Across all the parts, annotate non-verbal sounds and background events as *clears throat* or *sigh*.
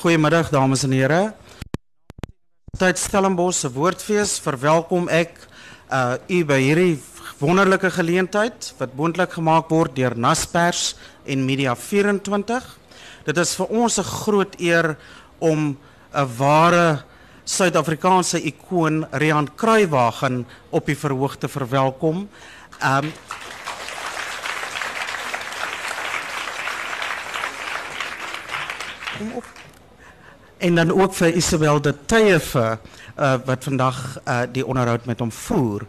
Goeiemiddag dames en here. Tyd Stellenbosch se woordfees verwelkom ek uh u by hierdie wonderlike geleentheid wat moontlik gemaak word deur Naspers en Media 24. Dit is vir ons 'n groot eer om 'n ware Suid-Afrikaanse ikoon Rian Kruiwagen op die verhoog te verwelkom. Um kom op. En dan ook vir Isabel de Tye vir uh, wat vandag uh, die onderhoud met hom voer.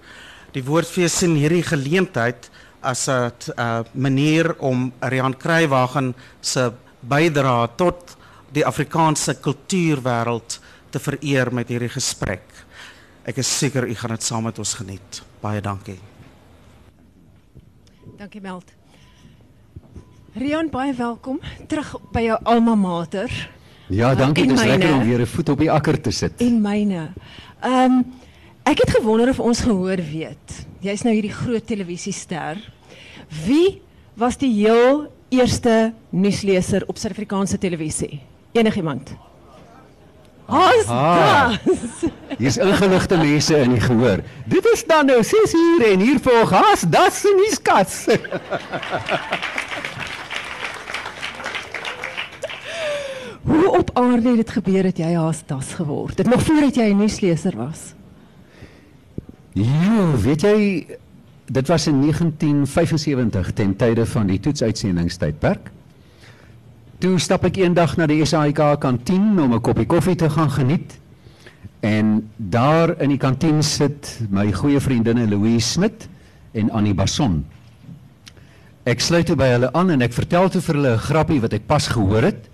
Die woordfees sien hierdie geleentheid as 'n uh, manier om Rian Kruiwagen se bydrae tot die Afrikaanse kultuurwêreld te vereer met hierdie gesprek. Ek is seker u gaan dit saam met ons geniet. Baie dankie. Dankie Meld. Rian, baie welkom terug by jou alma mater. Ja, dankie. Dit is lekker myne. om weer 'n voet op die akker te sit. En myne. Ehm um, ek het gewonder of ons gehoor weet. Jy's nou hierdie groot televisiester. Wie was die heel eerste nuusleser op Suid-Afrikaanse televisie? Enigiemand? Ah. das. Hier's ingeligte mense in die gehoor. Dit is dan nou 6 uur en hier volg haas das in die *laughs* Hoe op aarde het dit gebeur dat jy haas das geword? Dit nog voordat jy 'n nuusleser was. Ja, weet jy, dit was in 1975 ten tye van die toetsuitsendingstydperk. Toe stap ek eendag na die SAIK kantien om 'n koppie koffie te gaan geniet. En daar in die kantien sit my goeie vriendinne Louise Smit en Annie Basson. Ek sluit toe by hulle aan en ek vertel toe vir hulle 'n grappie wat ek pas gehoor het.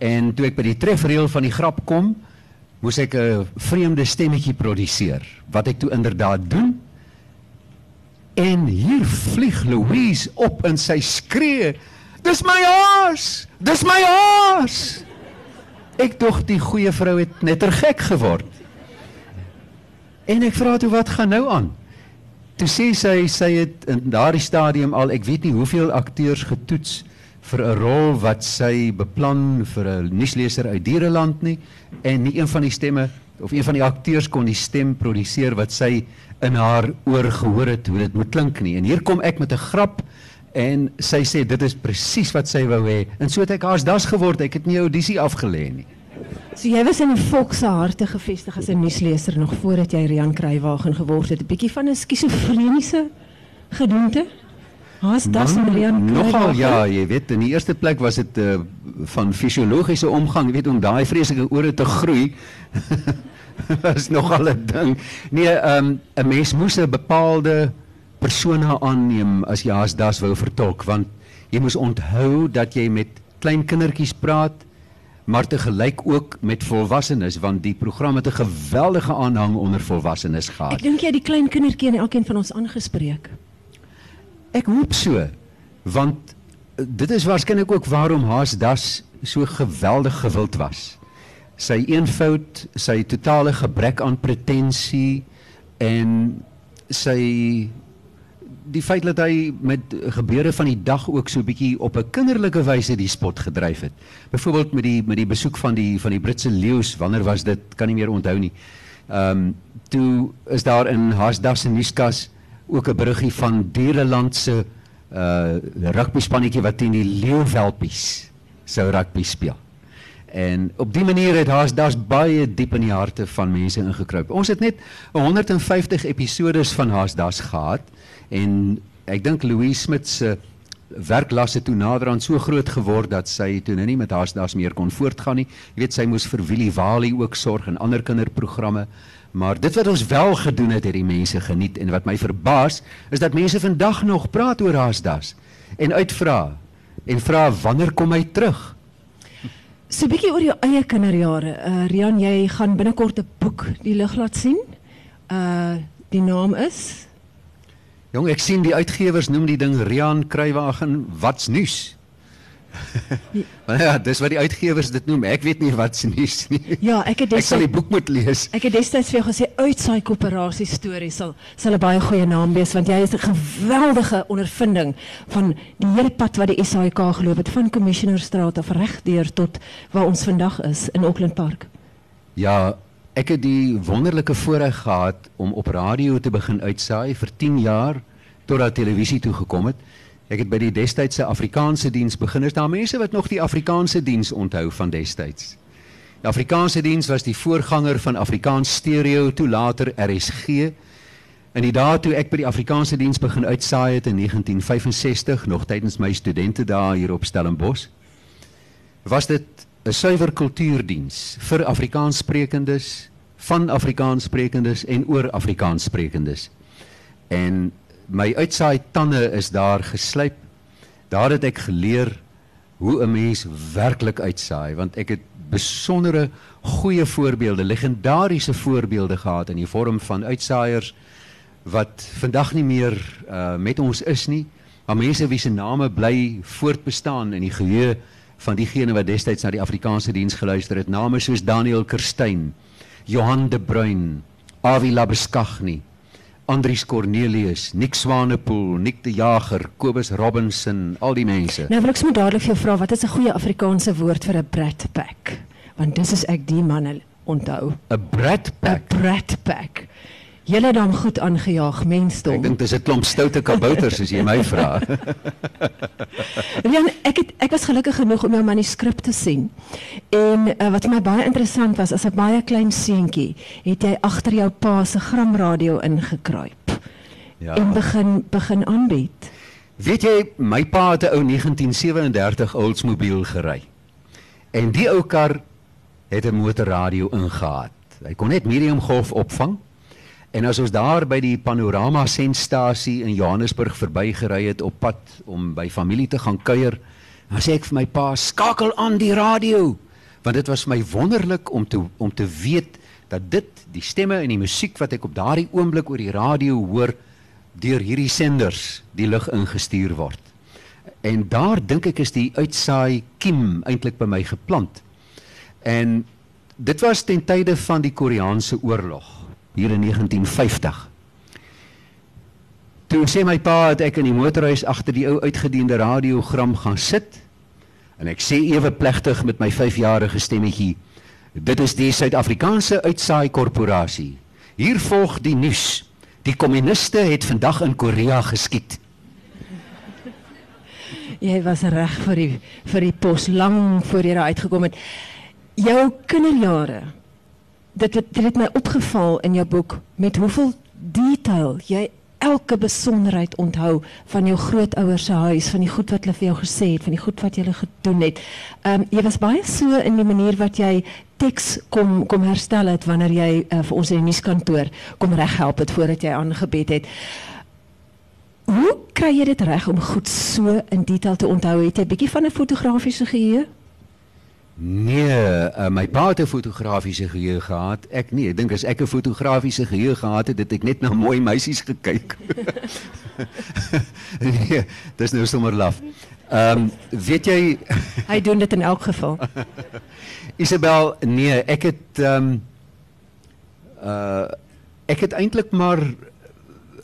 En toe ek by die trefreël van die grap kom, moes ek 'n vreemde stemmetjie produseer wat ek toe inderdaad doen. En hier vlieg Louise op en sy skree: "Dis my haas! Dis my haas!" Ek dog die goeie vrou het nettergek geword. En ek vra toe wat gaan nou aan? Toe sê sy sy het in daardie stadium al ek weet nie hoeveel akteurs getoets vir 'n rol wat sy beplan vir 'n nuusleser uit Diereland nie en nie een van die stemme of een van die akteurs kon die stem produseer wat sy in haar oor gehoor het hoe dit moet klink nie. En hier kom ek met 'n grap en sy sê dit is presies wat sy wou hê. En so het ek haas das geword. Ek het nie 'n audisie afgelê nie. So jy was in die volk se harte gevestig as 'n nuusleser nog voordat jy Rian Kruiwagen geword het. 'n Bietjie van 'n skizofreniese gedoente. Haas das en Rian Nogal ja, jy weet in die eerste plek was dit uh, van fisiologiese omgang, jy weet om daai vreeslike ore te groei. *laughs* was nogal 'n ding. Nee, ehm 'n mens moes 'n bepaalde persona aanneem as jy as das wou vertolk want jy moes onthou dat jy met klein kindertjies praat maar te gelyk ook met volwassenes want die program het 'n geweldige aanhang onder volwassenes gehad. Ek dink jy die klein kindertjie en elkeen van ons aangespreek. Ek hoop so want eh, dit is waarskynlik ook waarom Haas Das so geweldig gewild was. Sy eenvoud, sy totale gebrek aan pretensie en sy die feit dat hy met gebeure van die dag ook so bietjie op 'n kinderlike wyse die spot gedryf het. Byvoorbeeld met die met die besoek van die van die Britse leeu's, wanneer was dit? Kan nie meer onthou nie. Ehm um, toe is daar in Haas Das se nuuskas ook 'n beriggie van Diereland se uh rugby spannetjie wat teen die leeuwelpies sou rugby speel. En op die manier het Haas Das baie diep in die harte van mense ingekruip. Ons het net 150 episodes van Haas Das gehad en ek dink Louise Smit se werklas het toe naderhand so groot geword dat sy toe nou nie met Haas Das meer kon voortgaan nie. Jy weet sy moes vir Willie Wali ook sorg en ander kinderprogramme. Maar dit wat ons wel gedoen het, het die mense geniet en wat my verbaas is dat mense vandag nog praat oor Haas Das en uitvra en vra wanneer kom hy terug? So 'n bietjie oor jou eie kinderjare. Uh Rian, jy gaan binnekort 'n boek die lig laat sien. Uh die naam is Jong, ek sien die uitgewers noem die ding Rian Kruiwagen wat's nuus. *laughs* Maar ja, dis wat die uitgewers dit noem. Ek weet nie wat se nuus nie. Ja, ek het Ek sal die boek moet lees. ek het destyds vir jou gesê uitsaai koöperasie stories sal sal 'n baie goeie naam wees want jy is 'n geweldige ondervinding van die hele pad wat die SAIK geloop het van Commissionerstraat af regdeur tot waar ons vandag is in Auckland Park. Ja, ek het die wonderlike voorreg gehad om op radio te begin uitsaai vir 10 jaar totdat televisie toe gekom het. Ek het by die destydse Afrikaanse diens begin. Is daar mense wat nog die Afrikaanse diens onthou van destyds? Die Afrikaanse diens was die voorganger van Afrikaans Stereo, toe later RSG. In die dae toe ek by die Afrikaanse diens begin uitsaai het in 1965, nog tydens my studentedae hier op Stellenbosch, was dit 'n suiwer kultuurdiens vir Afrikaanssprekendes, van Afrikaanssprekendes en oor Afrikaanssprekendes. En my uitsaai tande is daar geslyp. Daar het ek geleer hoe 'n mens werklik uitsaai want ek het besondere goeie voorbeelde, legendariese voorbeelde gehad in die vorm van uitsaaiers wat vandag nie meer uh, met ons is nie, maar mense wie se name bly voortbestaan in die geheue van diegene wat destyds na die Afrikaanse diens geluister het, name soos Daniel Kerstyn, Johan de Bruin, Avi Labeskagni, Andries Cornelius, Nick Swanepoel, Nick de Jager, Kobus Robinson, al die mense. Nou wil ek sommer dadelik vir jou vra wat is 'n goeie Afrikaanse woord vir 'n brat pack? Want dis is ek die manne onthou. 'n Brat 'n pack. Brat pack. Julle het dan goed aangejaag mensdom. Ek dink dis 'n klomp stoute kabouters as jy my vra. *laughs* Rian, ek het ek was gelukkig genoeg om jou manuskrip te sien. En uh, wat vir my baie interessant was, as 'n baie klein seentjie, het jy agter jou pa se gramradio ingekruip Ja. en begin begin aanbied. Weet jy, my pa het 'n ou 1937 Oldsmobile gery. En die ou kar het 'n motorradio ingehaat. Hy kon net medium golf opvang. En as ons daar by die Panorama sendstasie in Johannesburg verbygery het op pad om by familie te gaan kuier, dan sê ek vir my pa, "Skakel aan die radio." Want dit was my wonderlik om te om te weet dat dit die stemme en die musiek wat ek op daardie oomblik oor die radio hoor, deur hierdie senders die lug ingestuur word. En daar dink ek is die uitsaai kiem eintlik by my geplant. En dit was ten tye van die Koreaanse oorlog hier in 1950. Toe sê my pa dat ek in die motorhuis agter die ou uitgediende radiogram gaan sit en ek sê ewe plegtig met my 5-jarige stemmetjie dit is die Suid-Afrikaanse uitsaai korporasie. Hier volg die nuus. Die kommuniste het vandag in Korea geskiet. Jy was reg vir die vir die pos lank voor jy daar uitgekom het. Jou kinderjare. Dit het, dit het my opgeval in jou boek met hoeveel detail jy elke besonderheid onthou van jou grootouers se huis, van die goed wat hulle vir jou gesê het, van die goed wat jy gedoen het. Ehm um, jy was baie so in die manier wat jy teks kom kom herstel het wanneer jy uh, vir ons in die nuuskantoor kom reghelp het voordat jy aangebed het. Hoe kry jy dit reg om goed so in detail te onthou? Het jy 'n bietjie van 'n fotografiese geheue? Nee, uh, my pa het 'n fotografiese geheue gehad. Ek nie. Ek dink as ek 'n fotografiese geheue gehad het, het ek net na mooi meisies gekyk. *laughs* nee, dis nou sommer laf. Ehm um, weet jy Hy doen dit in elk geval. *laughs* Isabel, nee, ek het ehm um, uh ek het eintlik maar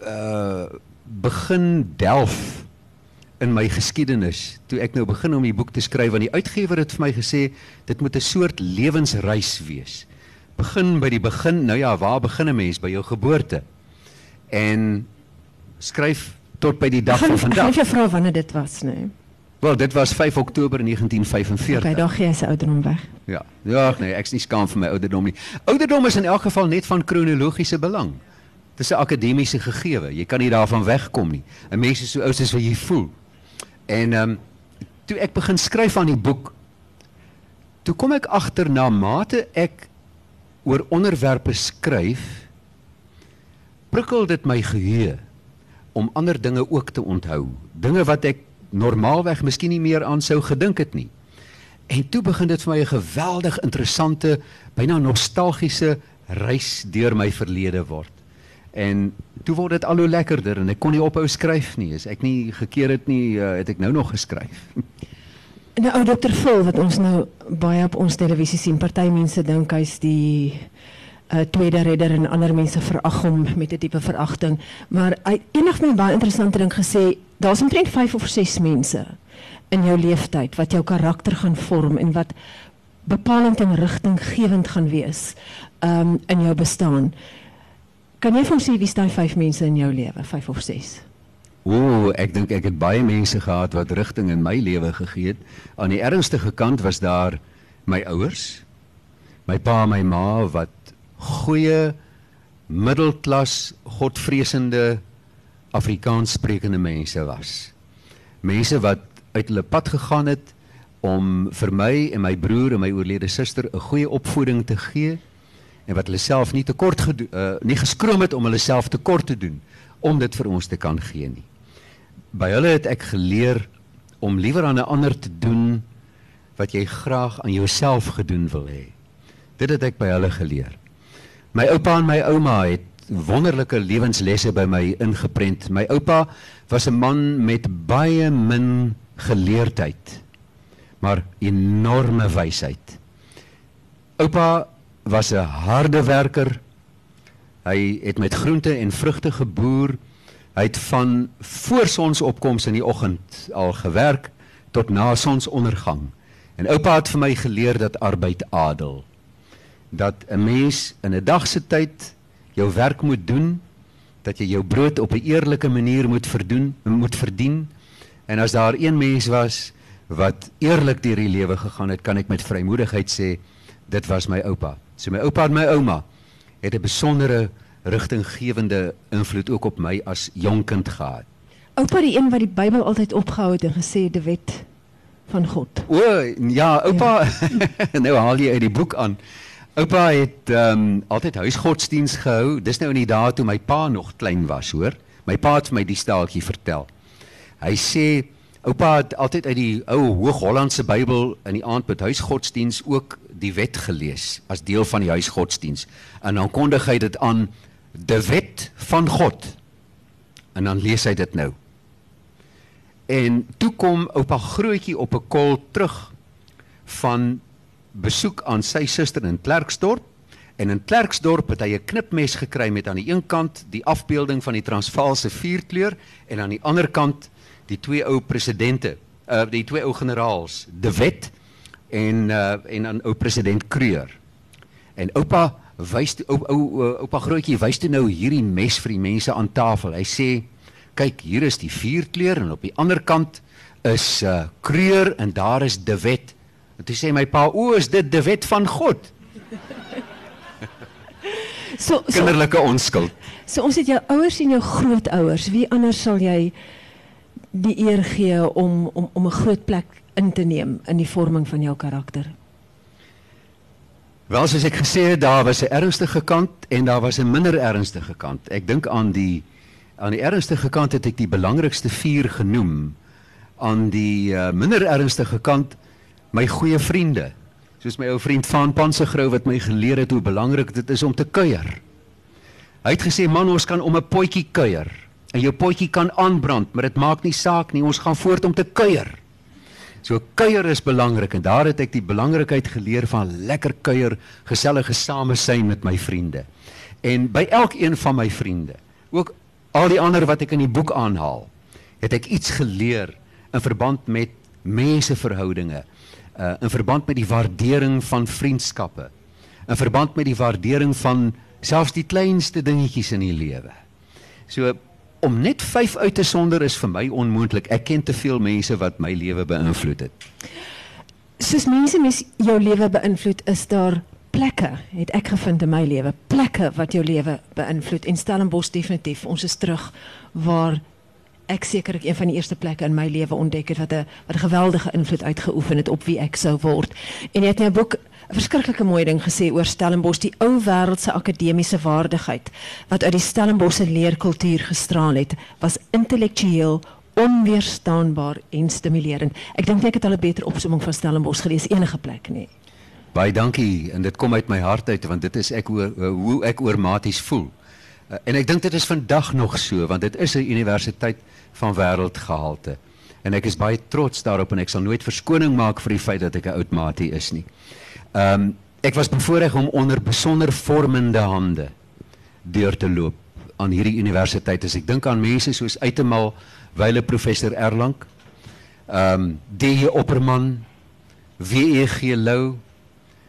uh begin delf in my geskiedenis toe ek nou begin om die boek te skryf want die uitgewer het vir my gesê dit moet 'n soort lewensreis wees. Begin by die begin. Nou ja, waar begin 'n mens by jou geboorte? En skryf tot by die dag Gaan van ek vandag. vir jou vra wanneer dit was, nee. Wel, dit was 5 Oktober 1945. Okay, daar gee jy se ouderdom weg. Ja, ja, nee, ek's nie skaam vir my ouderdom nie. Ouderdom is in elk geval net van kronologiese belang. Dis 'n akademiese gegewe. Jy kan nie daarvan wegkom nie. 'n Mens is so oud as wat jy voel. En ehm um, toe ek begin skryf aan die boek, toe kom ek agter na mate ek oor onderwerpe skryf, prikkel dit my geheue om ander dinge ook te onthou. Dinge wat ek normaalweg miskien nie meer aan sou gedink het nie. En toe begin dit vir my 'n geweldig interessante, byna nostalgiese reis deur my verlede word. En toe word dit al hoe lekkerder en ek kon nie ophou skryf nie. As ek nie gekeer het nie, uh, het ek nou nog geskryf. *laughs* Nou ou dokter Phil wat ons nou baie op ons televisie sien, party mense dink hy's die uh, tweede redder en ander mense verag hom met 'n tipe veragting, maar hy eendag my baie interessante ding gesê, daar's omtrent 5 of 6 mense in jou lewenstyd wat jou karakter gaan vorm en wat bepalend en rigtinggewend gaan wees um, in jou bestaan. Kan jy vir ons sê wie staan 5 mense in jou lewe, 5 of 6? Ooh, ek dink ek het baie mense gehad wat rigting in my lewe gegee het. Aan die ernstigste kant was daar my ouers, my pa en my ma wat goeie middelklas godvreesende Afrikaans sprekende mense was. Mense wat uit hulle pad gegaan het om vir my en my broer en my oorlede suster 'n goeie opvoeding te gee en wat hulle self nie tekort gedoen uh, nie geskroom het om hulle self tekort te doen om dit vir ons te kan gee nie. By hulle het ek geleer om liewer aan 'n ander te doen wat jy graag aan jouself gedoen wil hê. Dit het ek by hulle geleer. My oupa en my ouma het wonderlike lewenslesse by my ingeprent. My oupa was 'n man met baie min geleerdheid, maar enorme wysheid. Oupa was 'n harde werker. Hy het met groente en vrugte geboer. Hy het van voor sonsopkoms in die oggend al gewerk tot na sonsondergang. En oupa het vir my geleer dat arbeid adel. Dat 'n mens in 'n dag se tyd jou werk moet doen, dat jy jou brood op 'n eerlike manier moet verdoen, moet verdien. En as daar een mens was wat eerlik deur die lewe gegaan het, kan ek met vrymoedigheid sê dit was my oupa. So my oupa en my ouma het 'n besondere rigtinggewende invloed ook op my as jonk kind gehad. Oupa die een wat die Bybel altyd opgehou het en gesê die wet van God. O ja, oupa ja. *laughs* nou haal jy uit die boek aan. Oupa het ehm um, altyd huisgodsdiens gehou. Dis nou in die dae toe my pa nog klein was, hoor. My pa het vir my die staaltjie vertel. Hy sê oupa het altyd uit die ou Hoog-Hollandse Bybel in die aand met huisgodsdiens ook die wet gelees as deel van die huisgodsdiens. En dan kondig hy dit aan die wet van God. En dan lees hy dit nou. En toe kom oupa grootjie op 'n kol terug van besoek aan sy suster in Klerksdorp en in Klerksdorp het hy 'n knipmes gekry met aan die een kant die afbeelding van die Transvaalse vierkleur en aan die ander kant die twee ou presidente, uh die twee ou generaals, De Wet en uh en aan ou president Kreur. En oupa wys ou ou oupa grootjie wys toe nou hierdie mes vir die mense aan tafel. Hy sê kyk, hier is die vierkleur en op die ander kant is uh Kreur en daar is De Wet. En toe sê my pa, "O, is dit De Wet van God?" *laughs* So, so Kinderlike onskuld. So ons het jou ouers en jou grootouers. Wie anders sal jy die eer gee om om om 'n groot plek in te neem in die vorming van jou karakter? Wel soos ek gesê het, daar was 'n ernstige kant en daar was 'n minder ernstige kant. Ek dink aan die aan die ernstige kant het ek die belangrikste vier genoem. Aan die uh, minder ernstige kant my goeie vriende. Soos my ou vriend Van Pansegrou wat my geleer het hoe belangrik dit is om te kuier. Hy het gesê man, ons kan om 'n potjie kuier en jou potjie kan aanbrand, maar dit maak nie saak nie, ons gaan voort om te kuier. So kuier is belangrik en daar het ek die belangrikheid geleer van lekker kuier, gesellige samesyn met my vriende. En by elkeen van my vriende, ook al die ander wat ek in die boek aanhaal, het ek iets geleer in verband met menseverhoudinge, uh in verband met die waardering van vriendskappe, in verband met die waardering van selfs die kleinste dingetjies in die lewe. So om net 5 uit te sonder is vir my onmoontlik. Ek ken te veel mense wat my lewe beïnvloed het. Soos mense mes jou lewe beïnvloed, is daar plekke, het ek gevind in my lewe, plekke wat jou lewe beïnvloed en Stellenbosch definitief. Ons is terug waar ek sekerlik een van die eerste plekke in my lewe ontdek het wat 'n wat 'n geweldige invloed uitgeoefen het op wie ek sou word. En jy het in 'n boek 'n verskriklike mooi ding gesê oor Stellenbosch, die ou wêreldse akademiese waardigheid wat uit die Stellenbosse leerkultuur gestraal het, was intellektueel onweerstaanbaar en stimulerend. Ek dink ek het al 'n beter opsomming van Stellenbosch gelees enige plek nie. Baie dankie en dit kom uit my hart uit want dit is ek oor, hoe ek oormaties voel. Uh, en ek dink dit is vandag nog so want dit is 'n universiteit van wêreldgehalte. En ek is baie trots daarop en ek sal nooit verskoning maak vir die feit dat ek 'n oud maatie is nie. Ehm um, ek was bevoorreg om onder besonder vormende hande deur te loop aan hierdie universiteit. As ek dink aan mense soos Uitemal, wyle professor Erlang, ehm um, D.J. Opperman, W.E.G. Lou,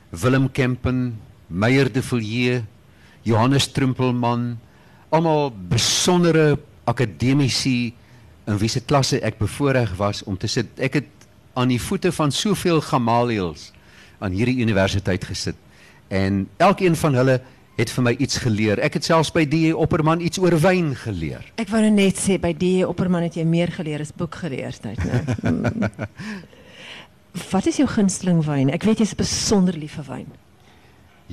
Willem Kempen, Meyer de Villiers, Johannes Trumpelman, almal besondere akademici in wie se klasse ek bevoorreg was om te sit. Ek het aan die voete van soveel Gamaliels aan hierdie universiteit gesit en elkeen van hulle het vir my iets geleer. Ek het selfs by die Opperman iets oor wyn geleer. Ek wou nou net sê by die Opperman het jy meer geleer as boekgeleerdheid, né? Mm. *laughs* Wat is jou gunsteling wyn? Ek weet jy's besonder lief vir wyn.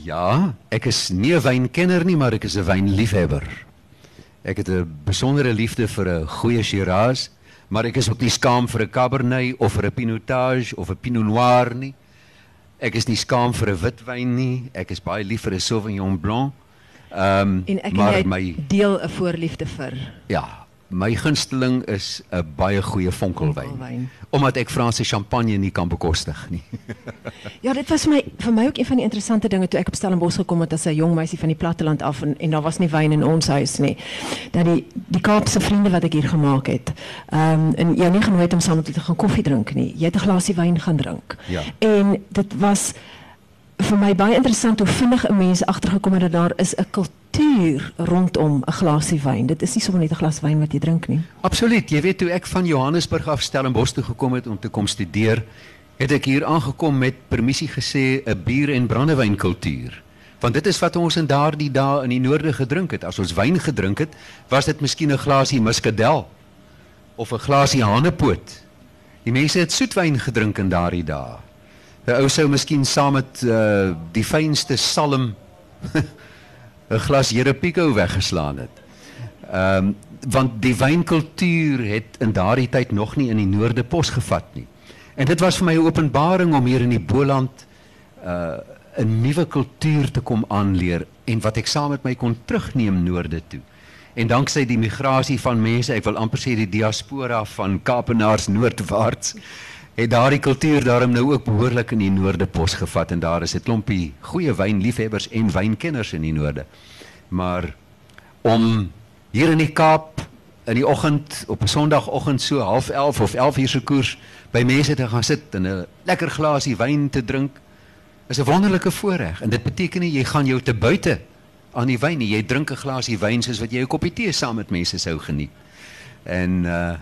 Ja, ek is nie 'n wynkenner nie, maar ek is 'n wynliefhebber. Ek het 'n besondere liefde vir 'n goeie Shiraz, maar ek is ook nie skaam vir 'n Cabernet of vir 'n Pinotage of 'n Pinot Noir nie. Ek is nie skaam vir 'n witwyn nie. Ek is baie lief vir 'n Sauvignon Blanc. Ehm um, maar my deel 'n voorliefde vir. Ja, My gunsteling is 'n baie goeie vonkelwyn. vonkelwyn. Omdat ek Franse champagne nie kan bekostig nie. *laughs* ja, dit was my vir my ook een van die interessante dinge toe ek op Stellenbosch gekom het as 'n jong meisie van die platteland af en en daar was nie wyn in ons huis nie. Dat die die Kaapse vriende wat ek hier gemaak het, ehm um, en jy nie genooi het om saam met hulle te gaan koffie drink nie. Jy het 'n glasie wyn gaan drink. Ja. En dit was vir my baie interessant hoe vinnig 'n mens agtergekom het dat daar is 'n kultuur rondom 'n glasie wyn. Dit is nie sommer net 'n glas wyn wat jy drink nie. Absoluut. Jy weet toe ek van Johannesburg af Stellenbosch toe gekom het om te kom studeer, het ek hier aangekom met permissie gesê 'n bier en brandewyn kultuur. Want dit is wat ons in daardie dae in die noorde gedrink het. As ons wyn gedrink het, was dit miskien 'n glasie muskadel of 'n glasie hanepoot. Die mense het soetwyn gedrink in daardie dae. 'n ou sou miskien saam met uh, die fynste salm *laughs* 'n glas Jerepico weggeslaan het. Ehm um, want die wynkultuur het in daardie tyd nog nie in die noorde pos gevat nie. En dit was vir my 'n openbaring om hier in die Boland uh 'n nuwe kultuur te kom aanleer en wat ek saam met my kon terugneem noorde toe. En danksy die migrasie van mense, ek wil amper sê die diaspora van Kaapenaars noordwaarts het daardie kultuur daarom nou ook behoorlik in die noorde pos gevat en daar is 'n klompie goeie wynliefhebbers en wynkenners in die noorde. Maar om hier in die Kaap in die oggend op 'n Sondagoggend so 11:30 of 11 uur se koers by mense te gaan sit en 'n lekker glasie wyn te drink is 'n wonderlike voorreg en dit beteken nie jy gaan jou te buite aan die wyn nie. Jy drink 'n glasie wyn soos wat jy 'n koppie tee saam met mense sou geniet. En uh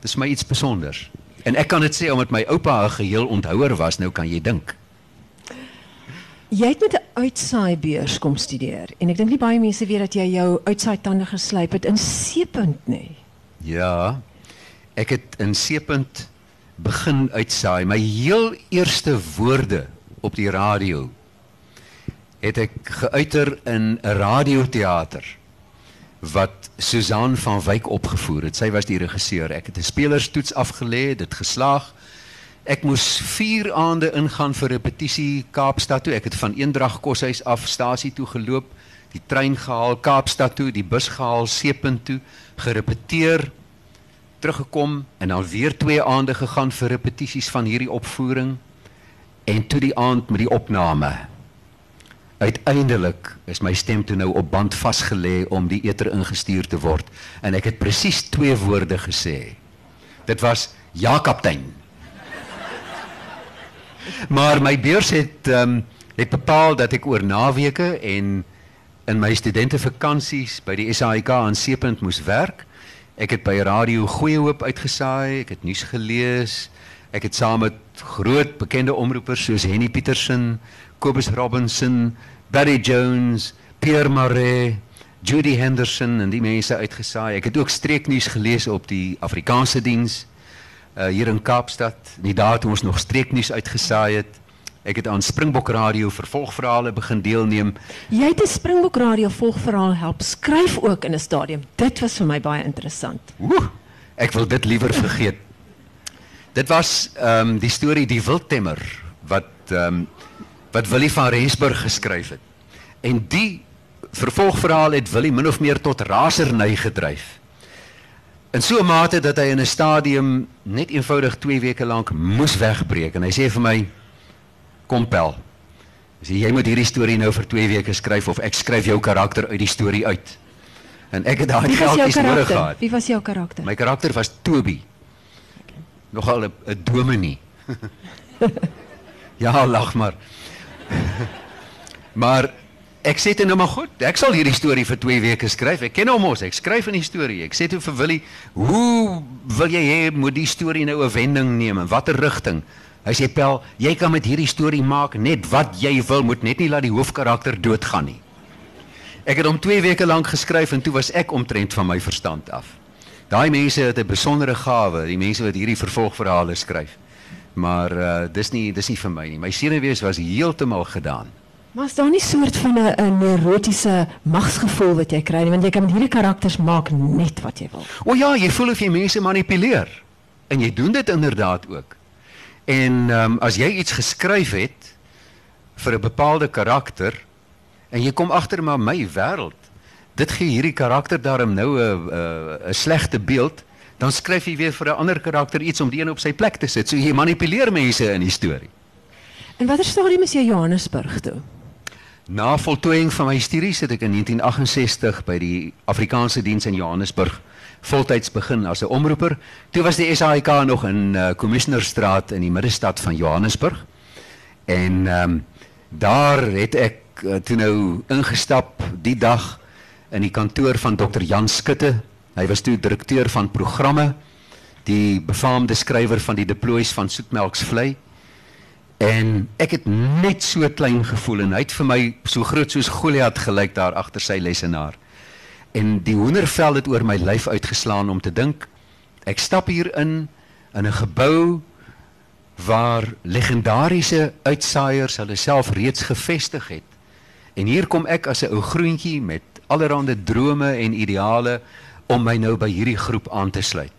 dis my iets spesiaals. En ek kan dit sê omdat my oupa 'n geheel onthouer was, nou kan jy dink. Jy het met 'n uitsaai-beurs kom studeer en ek dink nie baie mense weet dat jy jou uitsaai-tande geslyp het in Seepunt nie. Ja. Ek het in Seepunt begin uitsaai. My heel eerste woorde op die radio het ek geuiter in 'n radioteater wat Susan van Wyk opgevoer het. Sy was die regisseur. Ek het 'n spelerstoets afgelê, dit geslaag. Ek moes 4 aande ingaan vir repetisie Kaapstad toe. Ek het van Eendrag koshuis af stasie toe geloop, die trein gehaal Kaapstad toe, die bus gehaal Seepunt toe, gerepeteer, teruggekom en dan weer 2 aande gegaan vir repetisies van hierdie opvoering en toe die aand met die opname uiteindelik is my stem toe nou op band vasgelê om die eter ingestuur te word en ek het presies twee woorde gesê. Dit was ja kaptein. *laughs* Maar my beurs het ehm um, het bepaal dat ek oor naweke en in my studentevakansies by die SAIK aan Seepunt moes werk. Ek het by radio Goeie Hoop uitgesaai, ek het nuus gelees. Ek het saam met groot bekende omroepers soos Henny Petersen, Kobus Robinson, Barry Jones, Pierre Maree, Judy Henderson en die mense uitgesaai. Ek het ook streeknuus gelees op die Afrikaanse diens uh, hier in Kaapstad. Die dae toe ons nog streeknuus uitgesaai het. Ek het aan Springbok Radio vervolgverhale begin deelneem. Jy het 'n Springbok Radio volgverhaal help skryf ook in 'n stadium. Dit was vir my baie interessant. Woe, ek wil dit liewer vergeet. Dit was ehm um, die storie Die Wildtemmer wat ehm um, wat Willie van Rensburg geskryf het. En die vervolgverhaal het Willie min of meer tot raserny gedryf. in so 'n mate dat hy in 'n stadium net eenvoudig 2 weke lank moes wegbreek en hy sê vir my kom pel. Hy sê jy moet hierdie storie nou vir 2 weke skryf of ek skryf jou karakter uit die storie uit. En ek het daai geldjies nodig gehad. Wie was jou karakter? My karakter was Toby. Nogal 'n 'n dominee. *laughs* ja, lag maar. *laughs* maar ek sê dit nou maar goed. Ek sal hierdie storie vir 2 weke skryf. Ek ken hom mos. Ek skryf in die storie. Ek sê toe vir Willie, "Hoe wil jy hê moet die storie nou 'n wending neem en watter rigting?" Hy sê, "Pel, jy kan met hierdie storie maak net wat jy wil, moet net nie laat die hoofkarakter doodgaan nie." Ek het hom 2 weke lank geskryf en toe was ek omtrent van my verstand af. Daai mense het 'n besondere gawe, die mense wat hierdie vervolgverhale skryf. Maar uh dis nie dis nie vir my nie. My senuwees was heeltemal gedaan. Maar is daar nie soort van 'n neurotiese magsgevoel wat jy kry nie, want jy kan met hierdie karakters maak net wat jy wil. O ja, jy voel of jy mense manipuleer. En jy doen dit inderdaad ook. En ehm um, as jy iets geskryf het vir 'n bepaalde karakter en jy kom agter maar my wêreld, dit gee hierdie karakter daarom nou 'n 'n 'n slegte beeld, dan skryf jy weer vir 'n ander karakter iets om die een op sy plek te sit. So jy manipuleer mense in die storie. En watter stadium is jy Johannesburg toe? Na voltooiing van my studies het ek in 1968 by die Afrikaanse diens in Johannesburg voltyds begin as 'n omroeper. Toe was die SAIK nog in uh, Commissionerstraat in die middestad van Johannesburg. En ehm um, daar het ek uh, toe nou ingestap die dag in die kantoor van Dr Jan Skutte. Hy was toe direkteur van programme, die befaamde skrywer van die deploys van Soetmelksvlei. En ek het net so klein gevoel en hy het vir my so groot soos Goliat gelyk daar agter sy lesenaar. En die hoendervel het oor my lyf uitgeslaan om te dink ek stap hier in in 'n gebou waar legendariese uitsaaiers hulle self reeds gevestig het. En hier kom ek as 'n ou groentjie met allerlei drome en ideale om my nou by hierdie groep aan te sluit.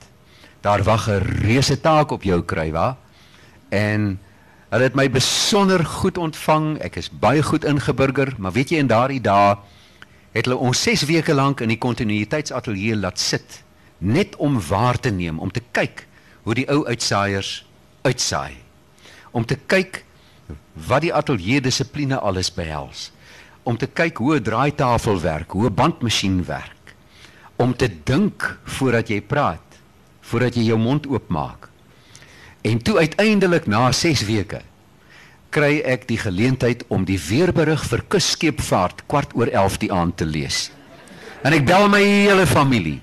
Daar wag 'n reuse taak op jou krywa en Hulle het my besonder goed ontvang. Ek is baie goed ingeburger, maar weet jy in daardie dae het hulle ons 6 weke lank in die kontinuïteitsatelier laat sit net om waar te neem, om te kyk hoe die ou uitsaaiers uitsaai. Om te kyk wat die ateljee dissipline alles behels. Om te kyk hoe 'n draaitafel werk, hoe 'n bandmasjien werk. Om te dink voordat jy praat, voordat jy jou mond oopmaak. En toe uiteindelik na 6 weke kry ek die geleentheid om die weerberig vir kusskepvaart kwart oor 11 die aand te lees. En ek bel my hele familie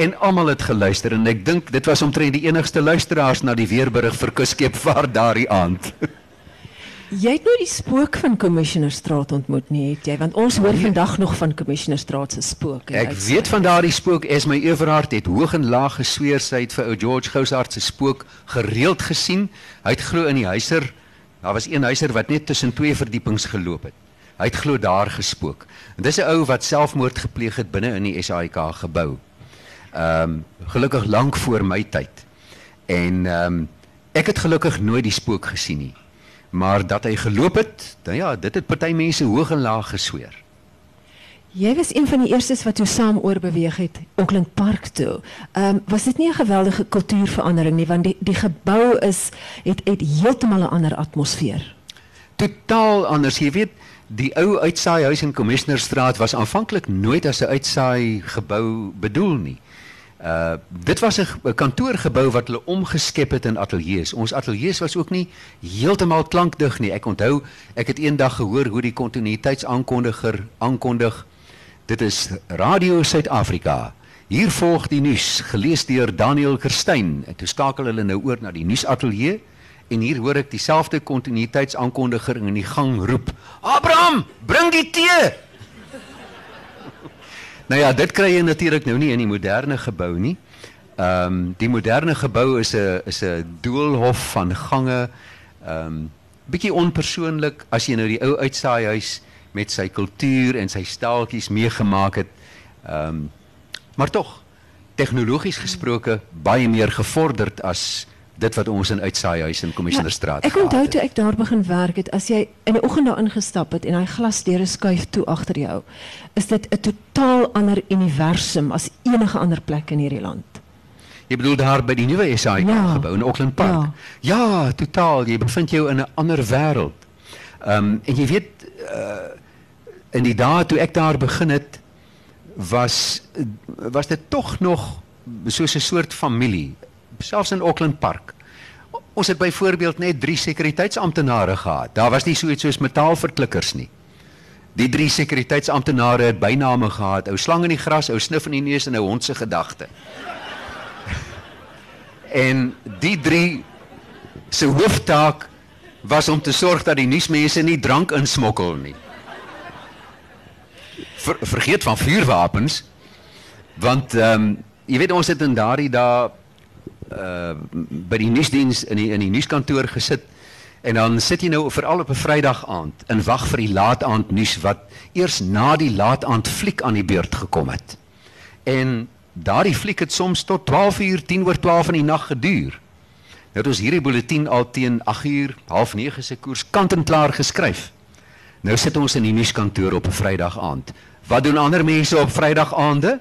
en almal het geluister en ek dink dit was omtrent die enigste luisteraars na die weerberig vir kusskepvaart daardie aand. *laughs* Jy het nou die spook van Commissionerstraat ontmoet nie, het jy? Want ons hoor vandag nog van Commissionerstraat se spook. Ek uitsaai. weet van daardie spook Esmy Everhard het hoog en laag gesweer sy het vir ou George Goushart se spook gereeld gesien. Hy het glo in die huiser. Daar was een huiser wat net tussen twee verdiepings geloop het. Hy het glo daar gespook. En dis 'n ou wat selfmoord gepleeg het binne in die SAIK gebou. Ehm um, gelukkig lank voor my tyd. En ehm um, ek het gelukkig nooit die spook gesien nie. Maar dat hy geloop het, dan ja, dit het party mense hoog en laag gesweer. Jy was een van die eerstes wat toe saam oorbeweeg het Auckland Park toe. Ehm um, was dit nie 'n geweldige kultuurverandering nie want die die gebou is het het heeltemal 'n ander atmosfeer. totaal anders. Jy weet, die ou uitsaaihuis in Commissionerstraat was aanvanklik nooit as 'n uitsaai gebou bedoel nie. Uh dit was 'n kantoorgebou wat hulle omgeskep het in ateljee's. Ons ateljee's was ook nie heeltemal klankdig nie. Ek onthou, ek het eendag gehoor hoe die kontinuïteitsaankondiger aankondig. Dit is Radio Suid-Afrika. Hier volg die nuus, gelees deur Daniel Kerstyn. En toe skakel hulle nou oor na die nuusateljee en hier hoor ek dieselfde kontinuïteitsaankondiger in die gang roep: "Abraham, bring die tee!" Nou ja, dit kry jy natuurlik nou nie in die moderne gebou nie. Ehm um, die moderne gebou is 'n is 'n doolhof van gange. Ehm um, bietjie onpersoonlik as jy nou die ou uitsaaihuis met sy kultuur en sy staaltjies meegemaak het. Ehm um, maar tog tegnologies gesproke baie meer gevorderd as dit wat ons in uitsaaihuis in Commissionerstraat Ja, ek onthou toe ek daar begin werk het, as jy in 'n oggend daar ingestap het en hy glasdeure skuif toe agter jou, is dit 'n totaal ander universum as enige ander plek in hierdie land. Jy bedoel daar by die nuwe SAIK Ja. gebou in Auckland Park. Ja. totaal. Jy bevind jou in 'n ander wêreld. Ehm um, en jy weet uh in die dae toe ek daar begin het was was dit tog nog soos 'n soort familie, selfs in Auckland Park. Ons het byvoorbeeld net 3 sekuriteitsamptenare gehad. Daar was nie so iets soos metaalverklikkers nie. Die drie sekuriteitsamptenare het byname gehad: ou slang in die gras, ou snif in die neus en ou hond se gedagte. *laughs* en die drie se hooftaak was om te sorg dat die nuusmense nie drank insmokkel nie. Ver, vergeet van vuurwapens want ehm um, jy weet ons het in daardie dae uh by die nuusdiens in die in die nuuskantoor gesit en dan sit jy nou veral op 'n Vrydag aand en wag vir die laat aand nuus wat eers na die laat aand fliek aan die beurt gekom het. En daardie fliek het soms tot 12 uur 10 oor 12 in die nag geduur. Nou het ons hierdie bulletin al teen 8 uur, half 9 se koers kant en klaar geskryf. Nou sit ons in die nuuskantoor op 'n Vrydag aand. Wat doen ander mense op Vrydag aande?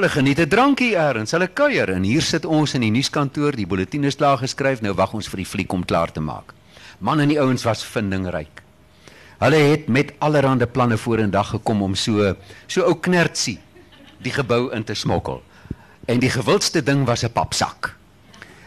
Hulle geniet 'n drankie eers, hulle kuier en hier sit ons in die nuuskantoor, die bulletin is klaar geskryf, nou wag ons vir die fliek om klaar te maak. Man en die ouens was vindingryk. Hulle het met allerlei planne vorendag gekom om so so ou knertsie die gebou in te smokkel. En die gewildste ding was 'n papsak.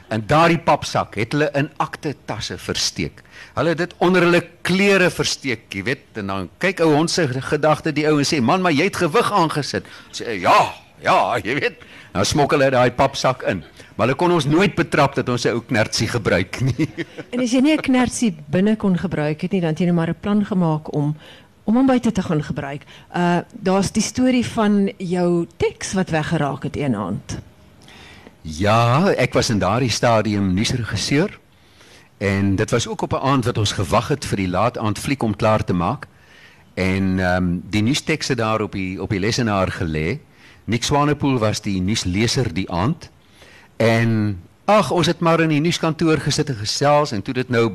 En daardie papsak het hulle in akte tasse versteek. Hulle het dit onder hulle klere versteek, jy weet, en dan kyk ou hond se gedagte die ou en sê, "Man, maar jy het gewig aangesit." Sê, "Ja, ja, jy weet." Nou smokkel hulle daai papsak in. Maar hulle kon ons nooit betrap dat ons 'n ou knertsie gebruik nie. *laughs* En as jy nie 'n knertsie binne kon gebruik het nie, dan het jy nou maar 'n plan gemaak om om hom buite te gaan gebruik. Uh daar's die storie van jou teks wat weggeraak het een aand. Ja, ek was in daardie stadium nuusregisseur en dit was ook op 'n aand wat ons gewag het vir die laat aand fliek om klaar te maak. En ehm um, die nuustekste daar op die op die lesenaar gelê. Nick Swanepoel was die nuusleser die aand. En ag, ons het maar in die nuuskantoor gesit en gesels en toe dit nou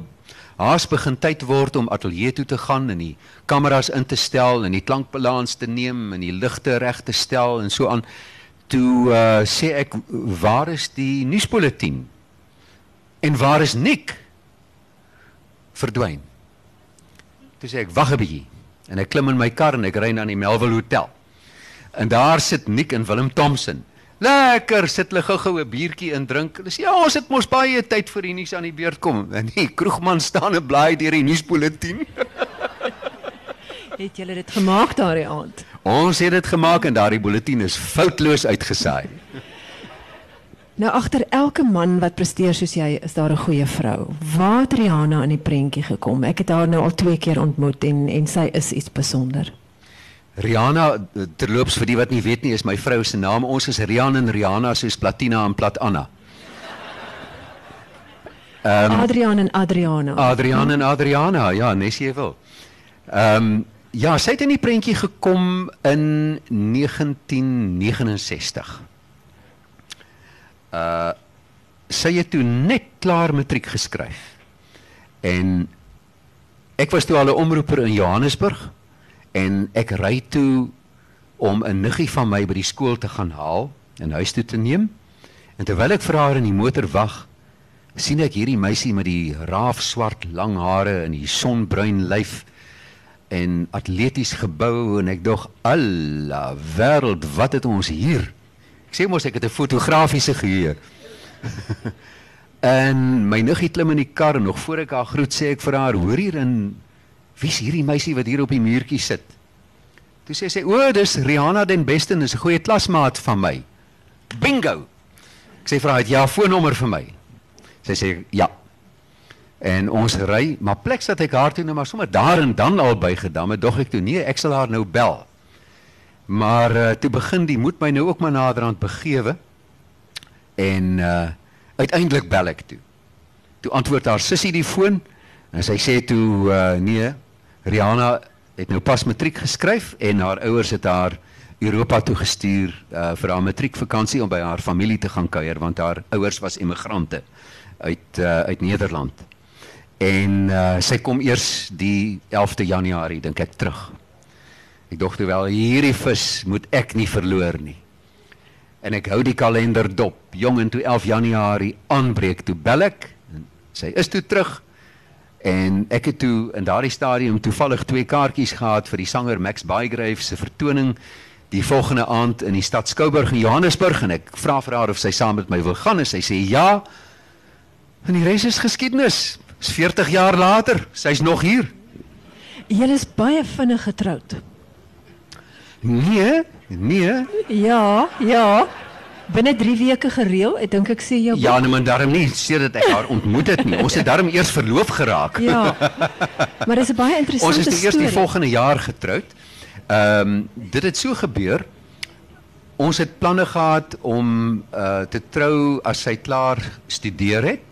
haas begin tyd word om ateljee toe te gaan en die kameras in te stel en die klankbalans te neem en die ligte reg te stel en so aan. Toe uh, sê ek waar is die nuusbulletin? En waar is Nick? Verdwyn. Toe sê ek wag 'n bietjie en ek klim in my kar en ek ry na die Melville Hotel. En daar sit Nick en Willem Thompson. Lekker sit hulle gou-gou 'n biertjie in drink. Hulle sê ja, ons het mos baie tyd vir die nuus aan die beurt kom. En die kroegman staan en blaai deur die nuusbulletin. *laughs* Het julle dit gemaak daardie aand? Ons het dit gemaak en daardie bulletin is foutloos uitgesaai. Nou agter elke man wat presteer soos jy, is daar 'n goeie vrou. Waar het Rihanna in die prentjie gekom? Ek het haar nou al twee keer ontmoet en en sy is iets besonder. Rihanna terloops vir die wat nie weet nie is my vrou se naam. Ons is Rian en Rihanna soos Platina en Plat Anna. Um, Adrian en Adriana. Adrian en Adriana, ja, nes jy wil. Ehm um, ja, sy het in die prentjie gekom in 1969. Uh sy het toe net klaar matriek geskryf. En ek was toe al 'n omroeper in Johannesburg en ek ry toe om 'n niggie van my by die skool te gaan haal en huis toe te neem. En terwyl ek vir haar in die motor wag, sien ek hierdie meisie met die raafswart lang hare en die sonbruin lyf en atleties gebou en ek dog alla wêreld wat het ons hier ek sê mos ek het 'n fotografiese geheue *laughs* en my niggie klim in die kar en nog voor ek haar groet sê ek vir haar hoor hier in wie's hierdie meisie wat hier op die muurtjie sit toe sê sy o dis Rihanna den Besten is 'n goeie klasmaat van my bingo ek sê vir haar het jy haar foonnommer vir my Sy sê ja. En ons ry, maar plek dat ek haar toe nou maar sommer daar en dan al bygedam het, dog ek toe nee, ek sal haar nou bel. Maar uh, toe begin die moet my nou ook maar naderhand begewe. En uh uiteindelik bel ek toe. Toe antwoord haar sussie die foon en sy sê toe uh nee, Rihanna het nou pas matriek geskryf en haar ouers het haar Europa toe gestuur uh vir haar matriekvakansie om by haar familie te gaan kuier want haar ouers was immigrante uit uh, uit Nederland. En uh, sy kom eers die 11de Januarie dink ek terug. Ek toe wel hierdie vis moet ek nie verloor nie. en ek hou die kalender dop. Jong en toe 11 Januarie aanbreek toe bel ek. En sy is toe terug. En ek het toe in daardie stadium toevallig twee kaartjies gehad vir die sanger Max Bygrave se vertoning die volgende aand in die stad Skouburg in Johannesburg en ek vra vir haar of sy saam met my wil gaan en sy sê ja. En die res is geskiedenis. Dis 40 jaar later, sy's nog hier. Julle is baie vinnig getroud. Nee, nee. Ja, ja. Binne 3 weke gereël. Ek dink ek sê jou Ja, nee, maar daarom nie sedert ek haar ontmoet het nie. Ons het daarom eers verloof geraak. Ja. Maar dis 'n baie Ons interessante is die eers die storie. volgende jaar getroud. Ehm dit het so gebeur. Ons het planne gehad om uh te trou as sy klaar studeer het.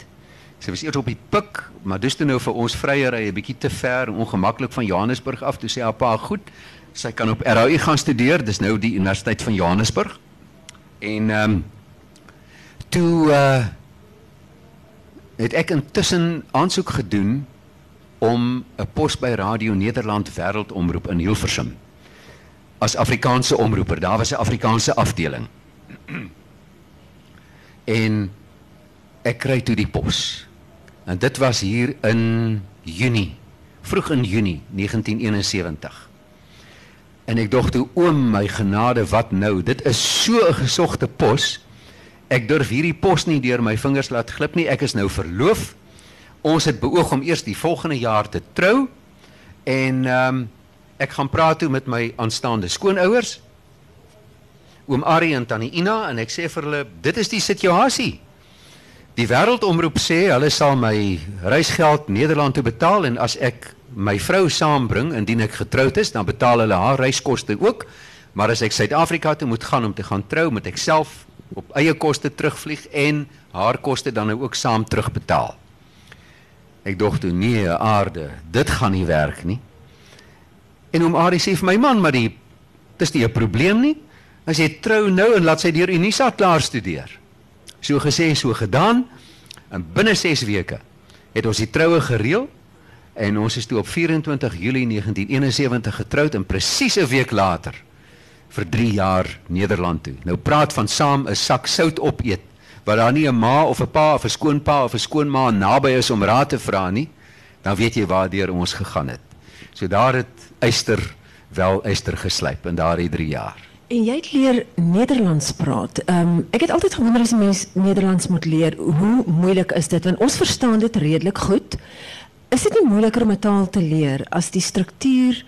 Sy was eers op die pik, maar dis toe nou vir ons vryery 'n bietjie te ver en ongemaklik van Johannesburg af. Toe sê haar pa, "Goed, sy kan op RAU gaan studeer. Dis nou die Universiteit van Johannesburg." En ehm um, toe uh het ek intussen aansoek gedoen om 'n pos by Radio Nederland Wêreldomroep in Hilversum as Afrikaanse omroeper. Daar was 'n Afrikaanse afdeling. *clears throat* en ek kry toe die pos. En dit was hier in Junie, vroeg in Junie 1971. En ek dog toe oom my genade wat nou? Dit is so 'n gesogte pos. Ek durf hierdie pos nie deur my vingers laat glip nie. Ek is nou verloof. Ons het beoog om eers die volgende jaar te trou. En ehm um, ek gaan praat toe met my aanstaande skoonouers. Oom Ari en tannie Ina en ek sê vir hulle, dit is die situasie. Die wêreldomroep sê hulle sal my reisgeld Nederland toe betaal en as ek my vrou saambring indien ek getroud is, dan betaal hulle haar reiskoste ook. Maar as ek Suid-Afrika toe moet gaan om te gaan trou, moet ek self op eie koste terugvlieg en haar koste dan nou ook saam terugbetaal. Ek dog toe nee, aarde, dit gaan nie werk nie. En oom Ari sê vir my man, maar die dis nie 'n probleem nie. As jy trou nou en laat sy deur Unisa klaar studeer. So gesê, so gedaan. En binne 6 weke het ons die troue gereël en ons is toe op 24 Julie 1971 getroud en presies 'n week later vir 3 jaar Nederland toe. Nou praat van saam 'n sak sout opeet waar daar nie 'n ma of 'n pa of 'n skoonpa of 'n skoonma naby is om raad te vra nie, dan weet jy waardeur ons gegaan het. So daar het Eyster wel Eyster geslyp in daardie 3 jaar. En jy het leer Nederlands praat. Ehm um, ek het altyd gewonder as 'n mens Nederlands moet leer, hoe moeilik is dit? Want ons verstaan dit redelik goed. Is dit nie moeiliker om 'n taal te leer as die struktuur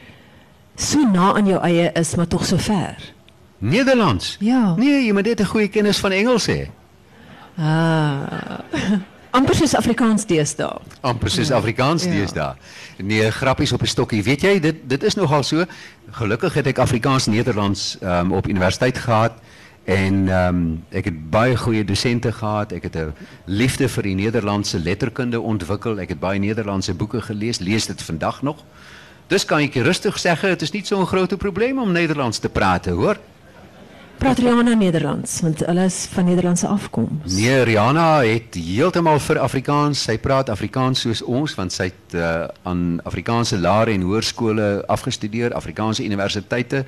so na aan jou eie is, maar tog so ver? Nederlands? Ja. Nee, jy moet net 'n goeie kennis van Engels hê. Ah. amper soos Afrikaans deesdae. amper soos Afrikaans Ja. deesdae. Nee, grappies op 'n stokkie. Weet jy, dit dit is nogal so. Gelukkig het ek Afrikaans Nederlands um, op universiteit gehad en um, ek het baie goeie dosente gehad. Ek het 'n liefde vir die Nederlandse letterkunde ontwikkel. Ek het baie Nederlandse boeke gelees, lees dit vandag nog. Dus kan ek je rustig zeggen, het is niet zo'n groot probleem om Nederlands te praten, hoor. Praat Rihanna Nederlands want hulle is van Nederlandse afkoms. Nee, Rihanna het heeltemal vir Afrikaans. Sy praat Afrikaans soos ons want sy het uh, aan Afrikaanse laer en hoërskole afgestudeer, Afrikaanse universiteite.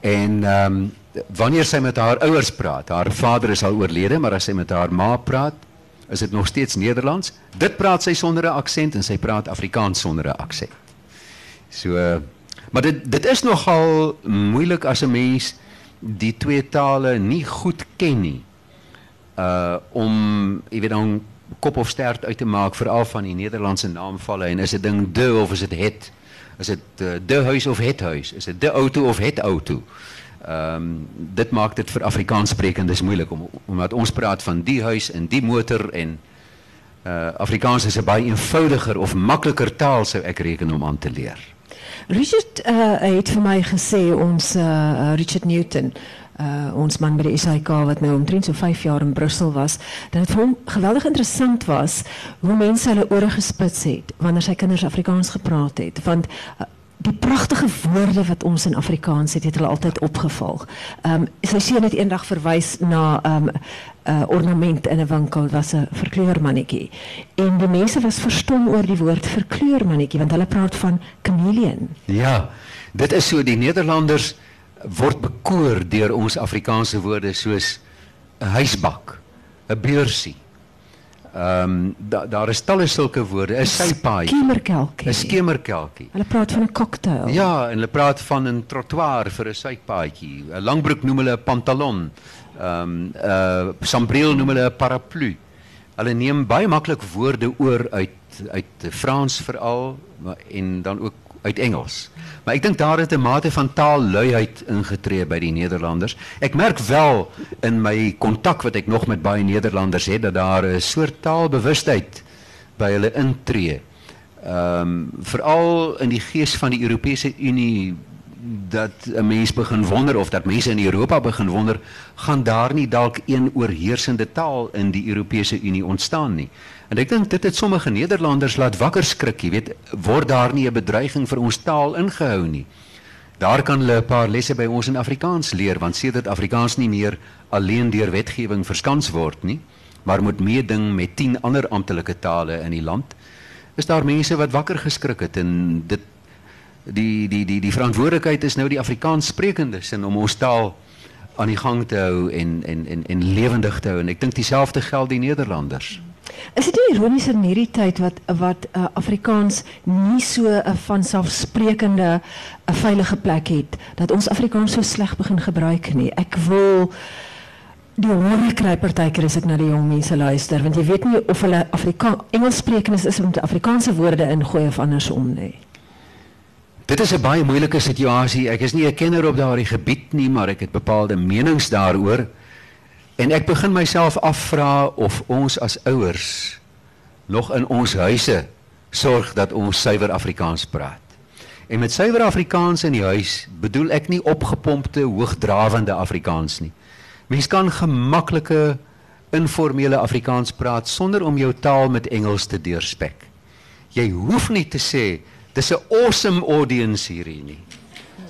En ehm um, wanneer sy met haar ouers praat, haar vader is al oorlede, maar as sy met haar ma praat, is dit nog steeds Nederlands. Dit praat sy sonder 'n aksent en sy praat Afrikaans sonder 'n aksent. So uh, maar dit dit is nogal moeilik as 'n mens die twee tale nie goed ken nie uh om jy weet dan kop of stert uit te maak veral van die Nederlandse naamvalle en is dit ding de of is dit het is dit uh, de huis of het huis is dit de auto of het auto um, dit maak dit vir Afrikaans sprekendes moeilik om omdat ons praat van die huis en die motor en uh Afrikaans is 'n baie eenvoudiger of makliker taal sou ek reken om aan te leer. Richard uh, het vir my gesê ons uh, Richard Newton uh, ons man by die SAIK wat nou omtrent so 5 jaar in Brussel was, dat dit vir hom geweldig interessant was hoe mense hulle ore gespits het wanneer sy kinders Afrikaans gepraat het want die pragtige woorde wat ons in Afrikaans het, het hulle altyd opgeval. Ehm um, sy sien net eendag verwys na ehm um, 'n uh, ornament in 'n winkel was 'n verkleurmannetjie. En die mense was verstom oor die woord verkleurmannetjie want hulle praat van chameleon. Ja, dit is so die Nederlanders word bekoor deur ons Afrikaanse woorde soos 'n huisbak, 'n beursie. Um, da, daar is talle sulke woorde, 'n sypaadjie, Skemerkelkie. 'n skemerkelkie. Hulle praat van 'n cocktail. Ja, en hulle praat van 'n trottoir vir 'n suikpaadjie. 'n Langbroek noem hulle 'n pantalon. Ehm um, 'n uh, sambreel noem hulle 'n paraplu. Hulle neem baie maklik woorde oor uit uit Frans veral maar en dan ook uit Engels. Maar ek dink daar het 'n mate van taalluiheid ingetree by die Nederlanders. Ek merk wel in my kontak wat ek nog met baie Nederlanders het dat daar 'n soort taalbewustheid by hulle intree. Ehm um, veral in die gees van die Europese Unie dat 'n mens begin wonder of dat mense in Europa begin wonder gaan daar nie dalk een oorheersende taal in die Europese Unie ontstaan nie. En ek dink dit het sommige Nederlanders laat wakker skrik, jy weet, word daar nie 'n bedreiging vir ons taal ingehou nie. Daar kan hulle 'n paar lesse by ons in Afrikaans leer want sedert Afrikaans nie meer alleen deur wetgewing verskans word nie, maar moet meeding met 10 ander amptelike tale in die land. Is daar mense wat wakker geskrik het en dit die die die die verantwoordelikheid is nou die Afrikaans sprekendes en om ons taal aan die gang te hou en en en en lewendig te hou en ek dink dieselfde geld die Nederlanders. Is dit nie ironies in hierdie tyd wat wat uh, Afrikaans nie so 'n vanselfsprekende 'n veilige plek het dat ons Afrikaans so sleg begin gebruik nie. Ek wil die hoor kry partykeer as ek na die jong mense luister want jy weet nie of hulle Afrikaans Engels sprekendes is om Afrikaanse woorde ingooi of andersom nie. Dit is 'n baie moeilike situasie. Ek is nie 'n kenner op daardie gebied nie, maar ek het bepaalde menings daaroor. En ek begin myself afvra of ons as ouers nog in ons huise sorg dat ons suiwer Afrikaans praat. En met suiwer Afrikaans in die huis bedoel ek nie opgepompte, hoogdrawende Afrikaans nie. Mens kan gemaklike informele Afrikaans praat sonder om jou taal met Engels te deurspek. Jy hoef nie te sê dis 'n awesome audience hierdie nie.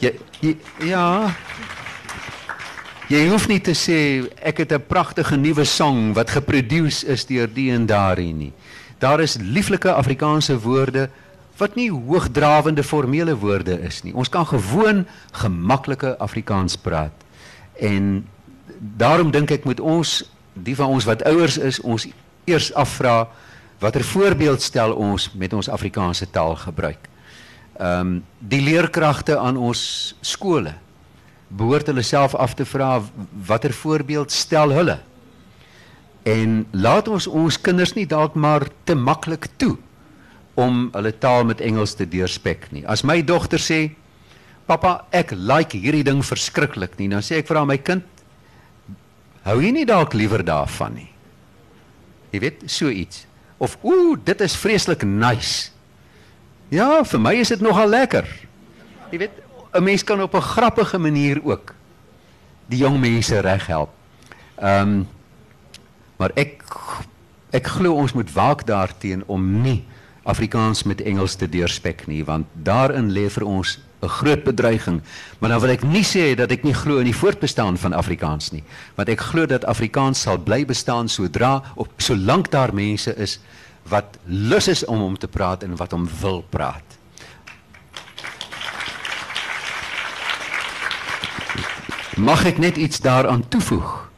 Jy, jy ja. Jy hoef nie te sê ek het 'n pragtige nuwe sang wat geproduce is deur die en daardie nie. Daar is lieflike Afrikaanse woorde wat nie hoogdrawende formele woorde is nie. Ons kan gewoon gemaklike Afrikaans praat. En daarom dink ek moet ons die van ons wat ouers is, ons eers afvra watter voorbeeld stel ons met ons Afrikaanse taal gebruik. Ehm um, die leerkragte aan ons skole behoort hulle self af te vra watter voorbeeld stel hulle. En laat ons ons kinders nie dalk maar te maklik toe om hulle taal met Engels te deurspek nie. As my dogter sê, "Pappa, ek like hierdie ding verskriklik nie," dan sê ek vir haar, "My kind, hou jy nie dalk liewer daarvan nie?" Jy weet, so iets. Of, "Ooh, dit is vreeslik nice." Ja, vir my is dit nogal lekker. Jy weet, 'n mens kan op 'n grappige manier ook die jong mense reghelp. Ehm um, maar ek ek glo ons moet waak daarteenoor om nie Afrikaans met Engels te deurspek nie, want daarin lê vir ons 'n groot bedreiging. Maar dan wil ek nie sê dat ek nie glo in die voortbestaan van Afrikaans nie, want ek glo dat Afrikaans sal bly bestaan sodra of solank daar mense is wat lus is om hom te praat en wat hom wil praat. Mag ek net iets daaraan toevoeg?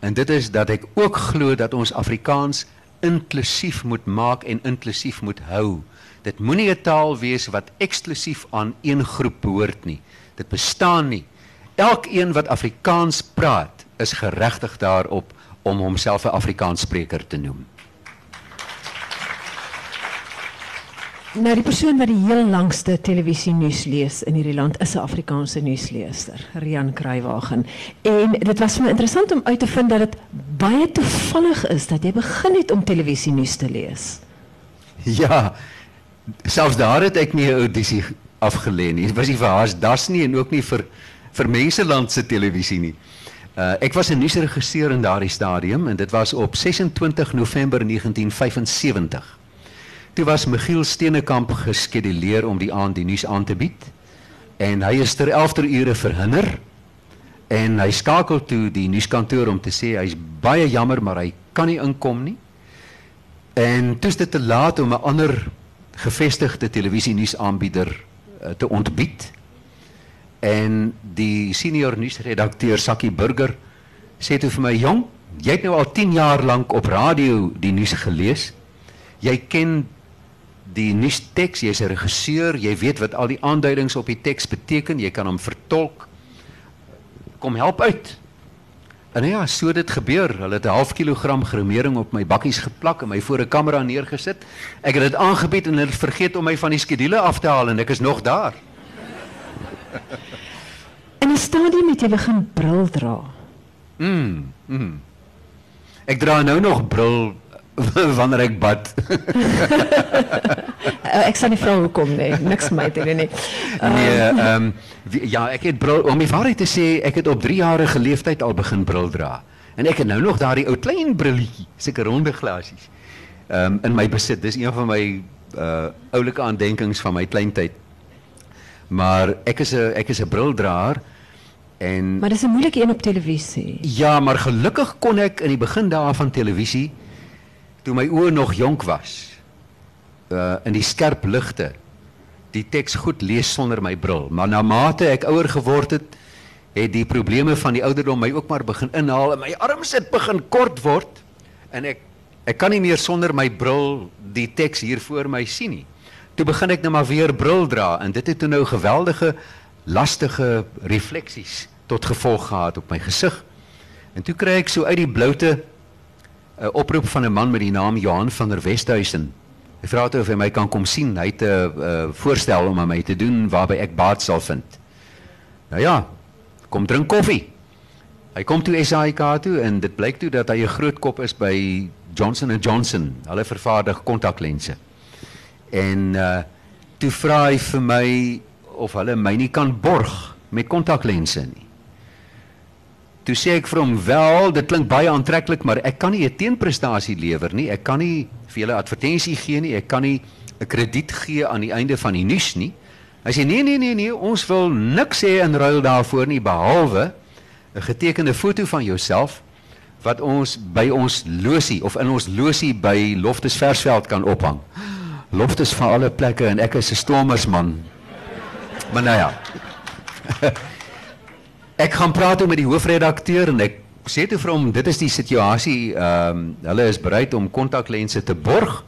En dit is dat ek ook glo dat ons Afrikaans inklusief moet maak en inklusief moet hou. Dit moenie 'n taal wees wat eksklusief aan een groep behoort nie. Dit bestaan nie. Elkeen wat Afrikaans praat, is geregtig daarop om homself 'n Afrikaansspreker te noem. Nou die persoon wat die heel langste televisie nuus lees in hierdie land is 'n Afrikaanse nuusleser, Rian Kruiwagen. En dit was my interessant om uit te vind dat dit baie toevallig is dat jy begin het om televisie nuus te lees. Ja. Selfs daar het ek nie 'n audisie afgelê nie. Was nie vir haas das en ook nie vir vir mense land se televisie nie. Uh, was 'n nuusregisseur in daardie stadium en dit was op 26 November 1975. Toe was Michiel Steenekamp geskeduleer om die aand die nuus aan te bied. En hy is ter 11ter ure verhinder. En hy skakel toe die nuuskantoor om te sê hy's baie jammer maar hy kan nie inkom nie. En toe is dit te laat om 'n ander gevestigde televisie nuusaanbieder uh, te ontbied. En die senior nuusredakteur Sakkie Burger sê toe vir my: "Jong, jy het nou al 10 jaar lank op radio die nuus gelees. Jy ken die nuusteks, jy's 'n regisseur, jy weet wat al die aanduidings op die teks beteken, jy kan hom vertolk. Kom help uit. En ja, so dit gebeur. Hulle het 'n half kilogram gremering op my bakkies geplak en my voor 'n kamera neergesit. Ek het dit aangebied en hulle vergeet om my van die skedule af te haal en ek is nog daar. In 'n stadium het jy begin bril dra. Mm. mm. Ek dra nou nog bril *laughs* wanneer ek bad. Uh, *laughs* ek sal nie vra hoekom nie. Niks my te doen nie. Nee, ehm um, ja, ek het bril om die waarheid te sê, ek het op 3 jarige leeftyd al begin bril dra. En ek het nou nog daardie ou klein brilletjie, seker ronde glasies. Ehm um, in my besit. Dis een van my uh oulike aandenkings van my kleintyd. Maar ek is 'n ek is 'n brildraer en Maar dis 'n moeilike een op televisie. Ja, maar gelukkig kon ek in die begin daar van televisie toe my oë nog jonk was uh in die skerp ligte die teks goed lees sonder my bril. Maar na mate ek ouer geword het, het die probleme van die ouderdom my ook maar begin inhaal en my arms het begin kort word en ek ek kan nie meer sonder my bril die teks hier voor my sien nie. Toe begin ek nou maar weer bril dra en dit het toe nou geweldige lastige refleksies tot gevolg gehad op my gesig. En toe kry ek so uit die bloute 'n oproep van 'n man met die naam Johan van der Westhuizen. Hy vra toe of hy my kan kom sien. Hy het 'n uh, voorstel om aan my te doen waarby ek baat sal vind. Nou ja, kom drink koffie. Hy kom toe SAIK toe en dit blyk toe dat hy 'n groot kop is by Johnson & Johnson. Hulle vervaardig kontaklense. En uh toe vra hy vir my of hulle my nie kan borg met kontaklense nie. Toe sê ek vir hom wel, dit klink baie aantreklik, maar ek kan nie 'n teenprestasie lewer nie. Ek kan nie vir julle advertensie gee nie. Ek kan nie 'n krediet gee aan die einde van die nuus nie. Hy sê nee nee nee nee, ons wil niks hê in ruil daarvoor nie behalwe 'n getekende foto van jouself wat ons by ons losie of in ons losie by Loftus Versveld kan ophang. Loftus van alle plekke en ek is 'n stormersman. Maar nou ja. *laughs* Ek gaan praat met die hoofredakteur en ek sê toe vir hom dit is die situasie ehm um, hulle is bereid om kontaklense te borg.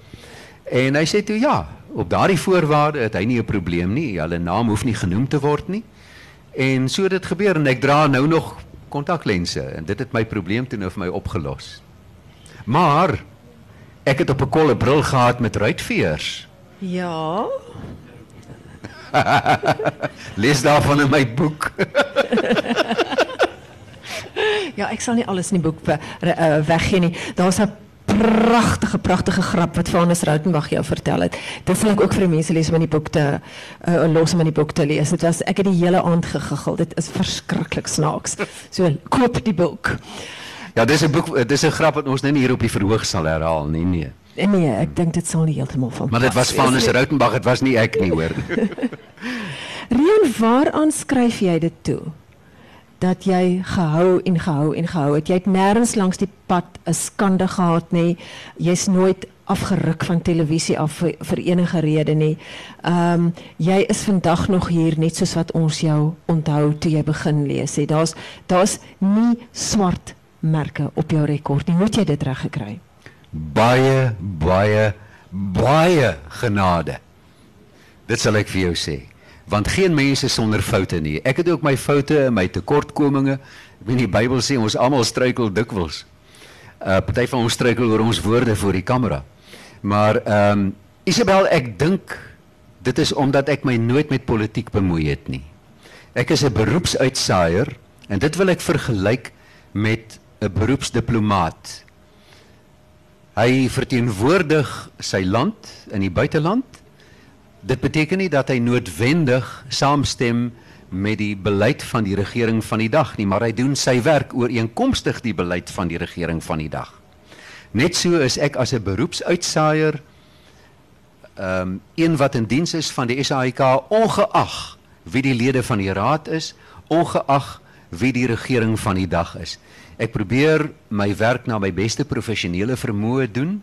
En hy sê toe ja, op daardie voorwaarde het hy nie 'n probleem nie. Hulle naam hoef nie genoem te word nie. En so dit gebeur en ek dra nou nog kontaklense en dit het my probleem toe nou vir my opgelos. Maar ek het op 'n kolle bril gehad met ruitveers. Ja. *laughs* Lees daarvan in my boek. *laughs* Ja, ek sal nie alles in die boek uh, weggee nie. Daar's 'n pragtige pragtige grap wat Vanus Rautenbach jou vertel het. Dit sal ek ook vir mense lees om in die boek te uh, los om in die boek te lees. Dit was ek het die hele aand gegiggel. Dit is verskriklik snaaks. So koop die boek. Ja, dis 'n boek, dis 'n grap wat ons nou nie hier op die verhoog sal herhaal nie, nee. Nee, ek dink dit sal nie heeltemal van Maar dit was Vanus Rautenbach, dit was nie ek nie, hoor. *laughs* Rian, waaraan skryf jy dit toe? Dat jy gehou en gehou en gehou het. Jy het nêrens langs die pad 'n skande gehad nie. Jy's nooit afgeruk van televisie af vir, vir enige rede nie. Ehm um, jy is vandag nog hier net soos wat ons jou onthou toe jy begin lees het. Daar's daar's nie swart merke op jou rekord nie. Hoe het jy dit reg gekry? Baie baie baie genade. Dit sal ek vir jou sê want geen mens is sonder foute nie. Ek het ook my foute en my tekortkominge. Ek weet die Bybel sê ons almal struikel dikwels. Uh party van ons struikel oor ons woorde voor die kamera. Maar ehm um, Isabel, ek dink dit is omdat ek my nooit met politiek bemoei het nie. Ek is 'n beroepsuitsaaier en dit wil ek vergelyk met 'n beroepsdiplomaat. Hy verteenwoordig sy land in die buiteland Dit beteken nie dat hy noodwendig saamstem met die beleid van die regering van die dag nie, maar hy doen sy werk ooreenkomstig die beleid van die regering van die dag. Net so is ek as 'n beroepsuitsaaier ehm um, een wat in diens is van die SAIK ongeag wie die lede van die raad is, ongeag wie die regering van die dag is. Ek probeer my werk na my beste professionele vermoë doen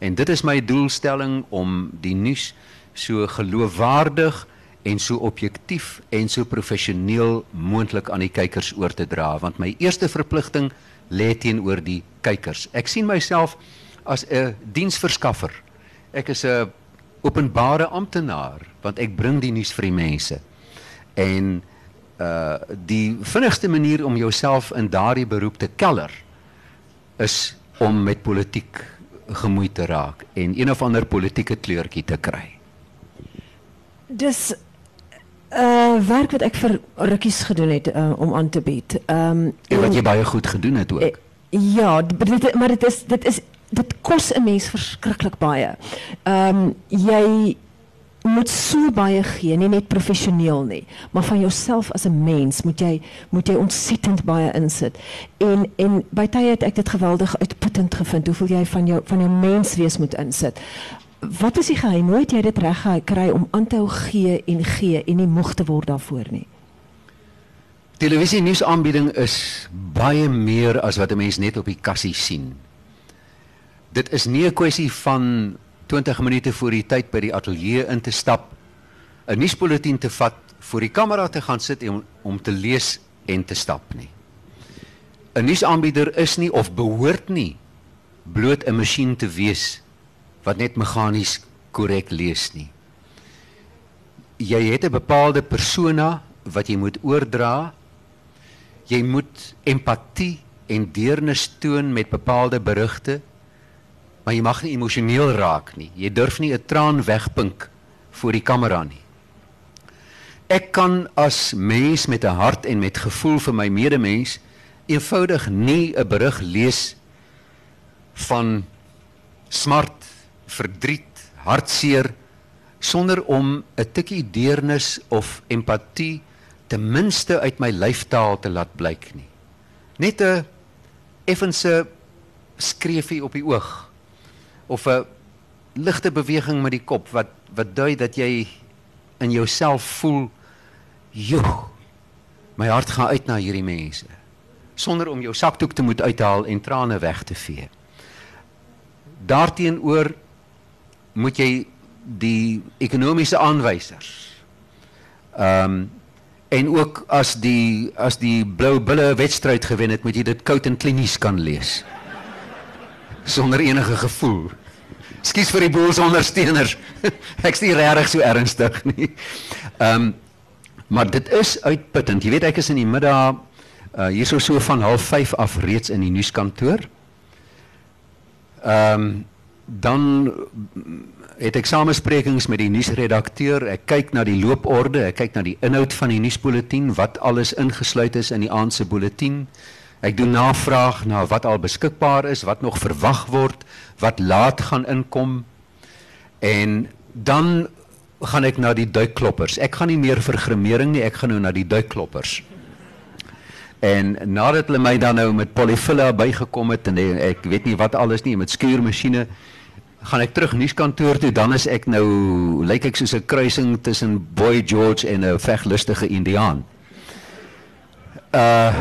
en dit is my doelstelling om die nuus so geloofwaardig en so objektief en so professioneel moontlik aan die kykers oor te dra want my eerste verpligting lê teenoor die kykers. Ek sien myself as 'n diensverskaffer. Ek is 'n openbare amptenaar want ek bring die nuus vir die mense. En uh die vinnigste manier om jouself in daardie beroep te keller is om met politiek gemoeid te raak en een of ander politieke kleurtjie te kry. Dis uh werk wat ek vir rukkies gedoen het uh, om aan te bied. Ehm um, En wat jy baie goed gedoen het ook. Eh, Ja, dit maar dit is dit is dit kos 'n mens verskriklik baie. Ehm um, jy moet so baie gee, nie net professioneel nie, maar van jouself as 'n mens moet jy moet jy ontsettend baie insit. En en by tye het ek dit geweldig uitputtend gevind hoeveel jy van jou van jou menswees moet insit. Wat is die geheim? Hoe het jy dit reg gekry om aan te hou gee en gee en nie moeg te word daarvoor nie? Televisie nuusaanbieding is baie meer as wat 'n mens net op die kassie sien. Dit is nie 'n kwessie van 20 minute voor die tyd by die ateljee in te stap, 'n nuusbulletin te vat, voor die kamera te gaan sit om, om te lees en te stap nie. 'n Nuusaanbieder is nie of behoort nie bloot 'n masjien te wees wat net meganies korrek lees nie. Jy het 'n bepaalde persona wat jy moet oordra jy moet empatie en deernis toon met bepaalde berigte maar jy mag nie emosioneel raak nie. Jy durf nie 'n traan wegpink voor die kamera nie. Ek kan as mens met 'n hart en met gevoel vir my medemens eenvoudig nie 'n berig lees van smart verdriet hartseer sonder om 'n tikkie deernis of empatie ten minste uit my lyfstaal te laat blyk nie. Net 'n effense skreefie op die oog of 'n ligte beweging met die kop wat wat dui dat jy in jouself voel, "Joe, my hart gaan uit na hierdie mense." Sonder om jou sakdoek te moet uithaal en trane weg te vee. Daarteenoor moet jy die ekonomiese aanwysers ehm um, En ook as die as die blou bulle wedstryd gewen het, moet jy dit koud en klinies kan lees. Sonder enige gevoel. Skus vir die boels ondersteuners. *laughs* Ek's nie regtig so ernstig nie. Ehm um, maar dit is uitputtend. Jy weet ek is in die middag uh hierso so van 05:30 af reeds in die nuuskantoor. Ehm um, dan het ek samesprekings met die nuusredakteur. Ek kyk na die looporde, ek kyk na die inhoud van die nuusbulletin, wat alles ingesluit is in die aand se bulletin. Ek doen navraag na wat al beskikbaar is, wat nog verwag word, wat laat gaan inkom. En dan gaan ek na die duikkloppers. Ek gaan nie meer vir grimering nie, ek gaan nou na die duikkloppers. En nadat hulle my dan nou met polyfilla bygekom het en ek weet nie wat alles nie met skuurmasjiene gaan ek terug nuuskantoor toe dan is ek nou lyk ek soos 'n kruising tussen Boy George en 'n veglustige Indiaan. Uh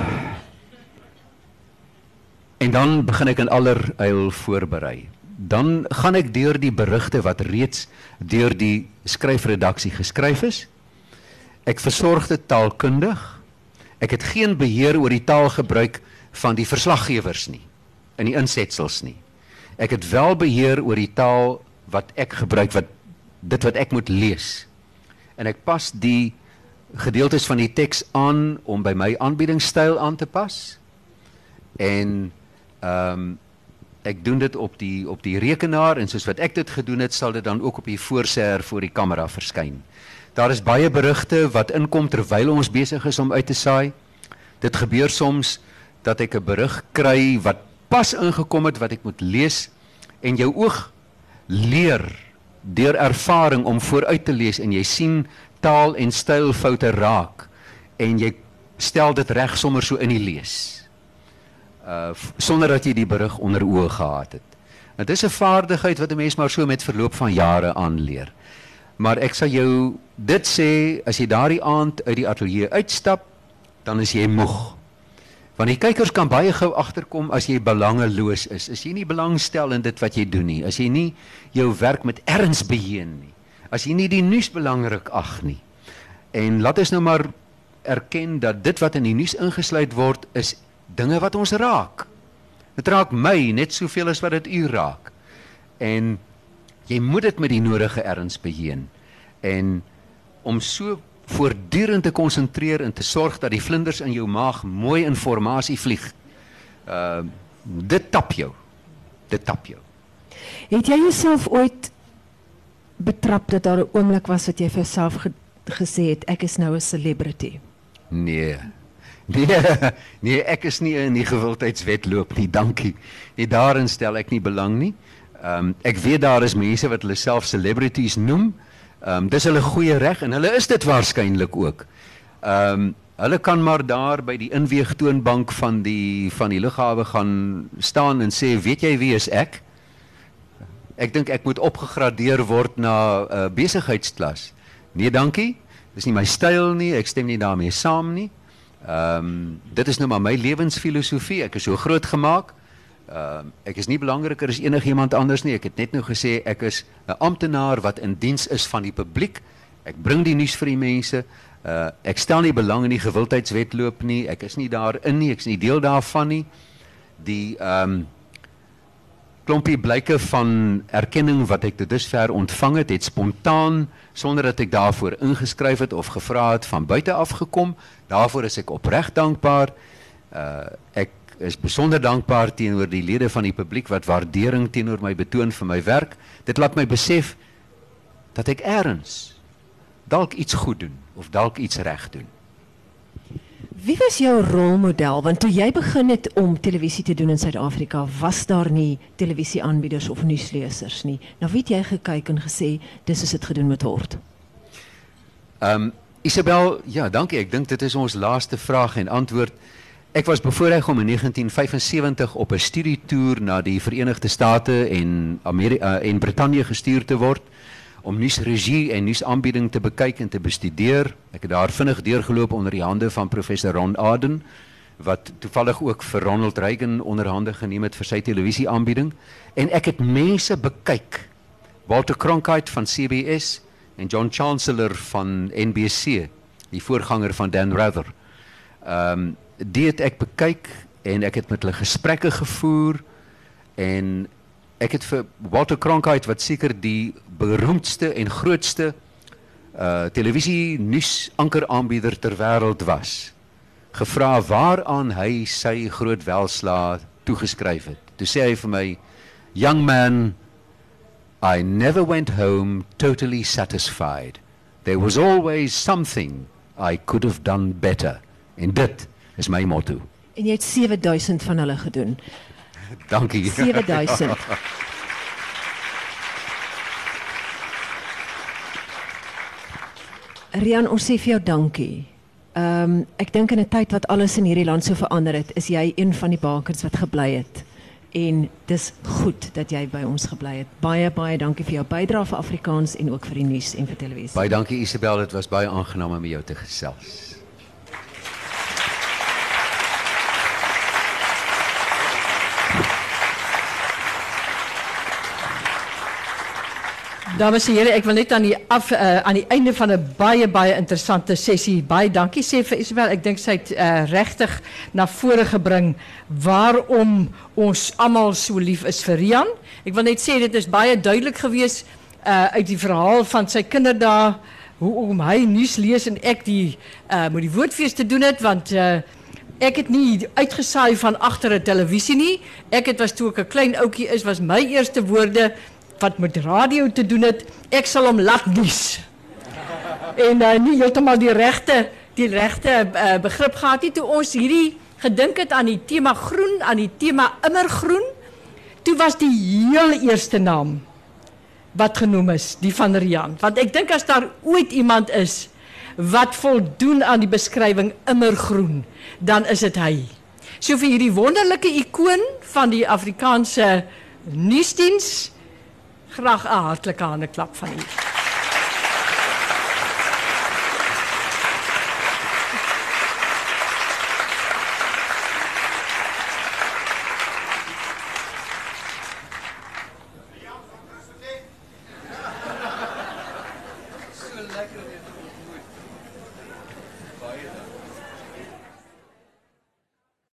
En dan begin ek in alleryl voorberei. Dan gaan ek deur die berigte wat reeds deur die skryfredaksie geskryf is. Ek versorg dit taalkundig. Ek het geen beheer oor die taalgebruik van die verslaggewers nie in die insetsels nie. Ek het wel beheer oor die taal wat ek gebruik wat dit wat ek moet lees. En ek pas die gedeeltes van die teks aan om by my aanbiedingstyl aan te pas. En ehm um, ek doen dit op die op die rekenaar en soos wat ek dit gedoen het, sal dit dan ook op die voorseer voor die kamera verskyn. Daar is baie berigte wat inkom terwyl ons besig is om uit te saai. Dit gebeur soms dat ek 'n berig kry wat pas ingekom het wat ek moet lees en jou oog leer deur ervaring om vooruit te lees en jy sien taal en stylfoute raak en jy stel dit reg sommer so in die lees. Uh sonder dat jy die berig onder oë gehad het. Dit is 'n vaardigheid wat 'n mens maar so met verloop van jare aanleer. Maar ek sal jou dit sê as jy daardie aand uit die ateljee uitstap, dan is jy moeg. Want die kykers kan baie gou agterkom as jy belangeloos is. As jy nie belangstel in dit wat jy doen nie, as jy nie jou werk met erns beheen nie, as jy nie die nuus belangrik ag nie. En laat ons nou maar erken dat dit wat in die nuus ingesluit word is dinge wat ons raak. Dit raak my net soveel as wat dit u raak. En jy moet dit met die nodige erns beheen. En om so voortdurend te konsentreer en te sorg dat die vlinders in jou maag mooi inligting vlieg. Uh dit tap jou. Dit tap jou. Het jy jouself ooit betrap dat daar 'n oomblik was wat jy vir jouself ge gesê het ek is nou 'n celebrity? Nee. *laughs* Nee, nee, ek is nie in die gewildheidswetloop nie, dankie. Nee, daarin stel ek nie belang nie. Ehm um, ek weet daar is mense wat hulle self celebrities noem. Ehm um, dis hulle goeie reg en hulle is dit waarskynlik ook. Ehm um, hulle kan maar daar by die inweegtoonbank van die van die lughawe gaan staan en sê, "Weet jy wie is ek?" Ek dink ek moet opgegradeer word na 'n uh, eh, besigheidsklas. Nee, dankie. Dis nie my styl nie. Ek stem nie daarmee saam nie. Ehm um, dit is nou maar my lewensfilosofie. Ek is so groot gemaak. Ehm uh, ek is nie belangriker as enigiemand anders nie. Ek het net nou gesê ek is 'n amptenaar wat in diens is van die publiek. Ek bring die nuus vir die mense. Uh ek stel nie belang in die gewildheidswetloop nie. Ek is nie daarin nie. Ek is nie deel daarvan nie. Die ehm um, klompie blyke van erkenning wat ek tot dusver ontvang het, het spontaan sonder dat ek daarvoor ingeskryf het of gevra het van buite af gekom. Daarvoor is ek opreg dankbaar. Uh ek is besonder dankbaar teenoor die lede van die publiek wat waardering teenoor my betoon vir my werk. Dit laat my besef dat ek eers dalk iets goed doen of dalk iets reg doen. Wie was jou rolmodel? Want toe jy begin het om televisie te doen in Suid-Afrika, was daar nie televisieaanbieders of nuuslesers nie. Nou weet jy gekyk en gesê dis is dit gedoen met word. Ehm um, Isabel, ja, dankie. Ek dink dit is ons laaste vraag en antwoord. Ek was bevoorreg om in 1975 op 'n studietoer na die Verenigde State en Amerika uh, en Brittanje gestuur te word om nuusregie en nuusaanbieding te bekyk en te bestudeer. Ek het daar vinnig deurgeloop onder die hande van professor Ron Aden wat toevallig ook vir Ronald Reagan onderhande geneem het vir sy televisieaanbieding en ek het mense bekyk. Walter Cronkite van CBS en John Chancellor van NBC, die voorganger van Dan Rather. Ehm um, dit het ek bekyk en ek het met hulle gesprekke gevoer en ek het vir Walter Cronkite wat seker die beroemdste en grootste uh televisie nuus ankeraanbieder ter wêreld was gevra waaraan hy sy groot welslaa toegeskryf het. Toe sê hy vir my young man I never went home totally satisfied. There was always something I could have done better. En dit is my motto. En jy het 7000 van hulle gedoen. *laughs* Dankie. 7000. Rian, ons sê vir jou dankie. Ehm um, ek dink in 'n tyd wat alles in hierdie land so verander het, is jy een van die bakers wat gebly het. En dis goed dat jy by ons gebly het. Baie baie dankie vir jou bydrae vir Afrikaans en ook vir die nuus en vir televisie. Baie dankie Isabel, dit was baie aangenaam om met jou te gesels. Dames en heren, ik wil net aan die, af, uh, aan die einde van een baie, baie interessante sessie baie dankie sê vir Isabel. Ek dink sy het uh, regtig na vore gebring waarom ons almal so lief is vir Rian. Ek wil net sê dit is baie duidelik geweest uh, uit die verhaal van sy kinderdae hoe om hy nuus lees en ek die uh, die woordfees te doen het want ek het nie uitgesaai van agter 'n televisie nie. Ek het was toe ek 'n klein ouetjie is was my eerste woorde wat met radio te doen het, ek sal hom laat nuus. En uh, nie heeltemal die regte die regte uh, begrip gehad nie toe ons hierdie gedink het aan die tema groen, aan die tema immergroen. Toe was die heel eerste naam wat genoem is, die van Rian. Want ek dink as daar ooit iemand is wat voldoen aan die beskrywing immergroen, dan is dit hy. So vir hierdie wonderlike ikoon van die Afrikaanse nuusdiens graag 'n hartlike hande klap van u.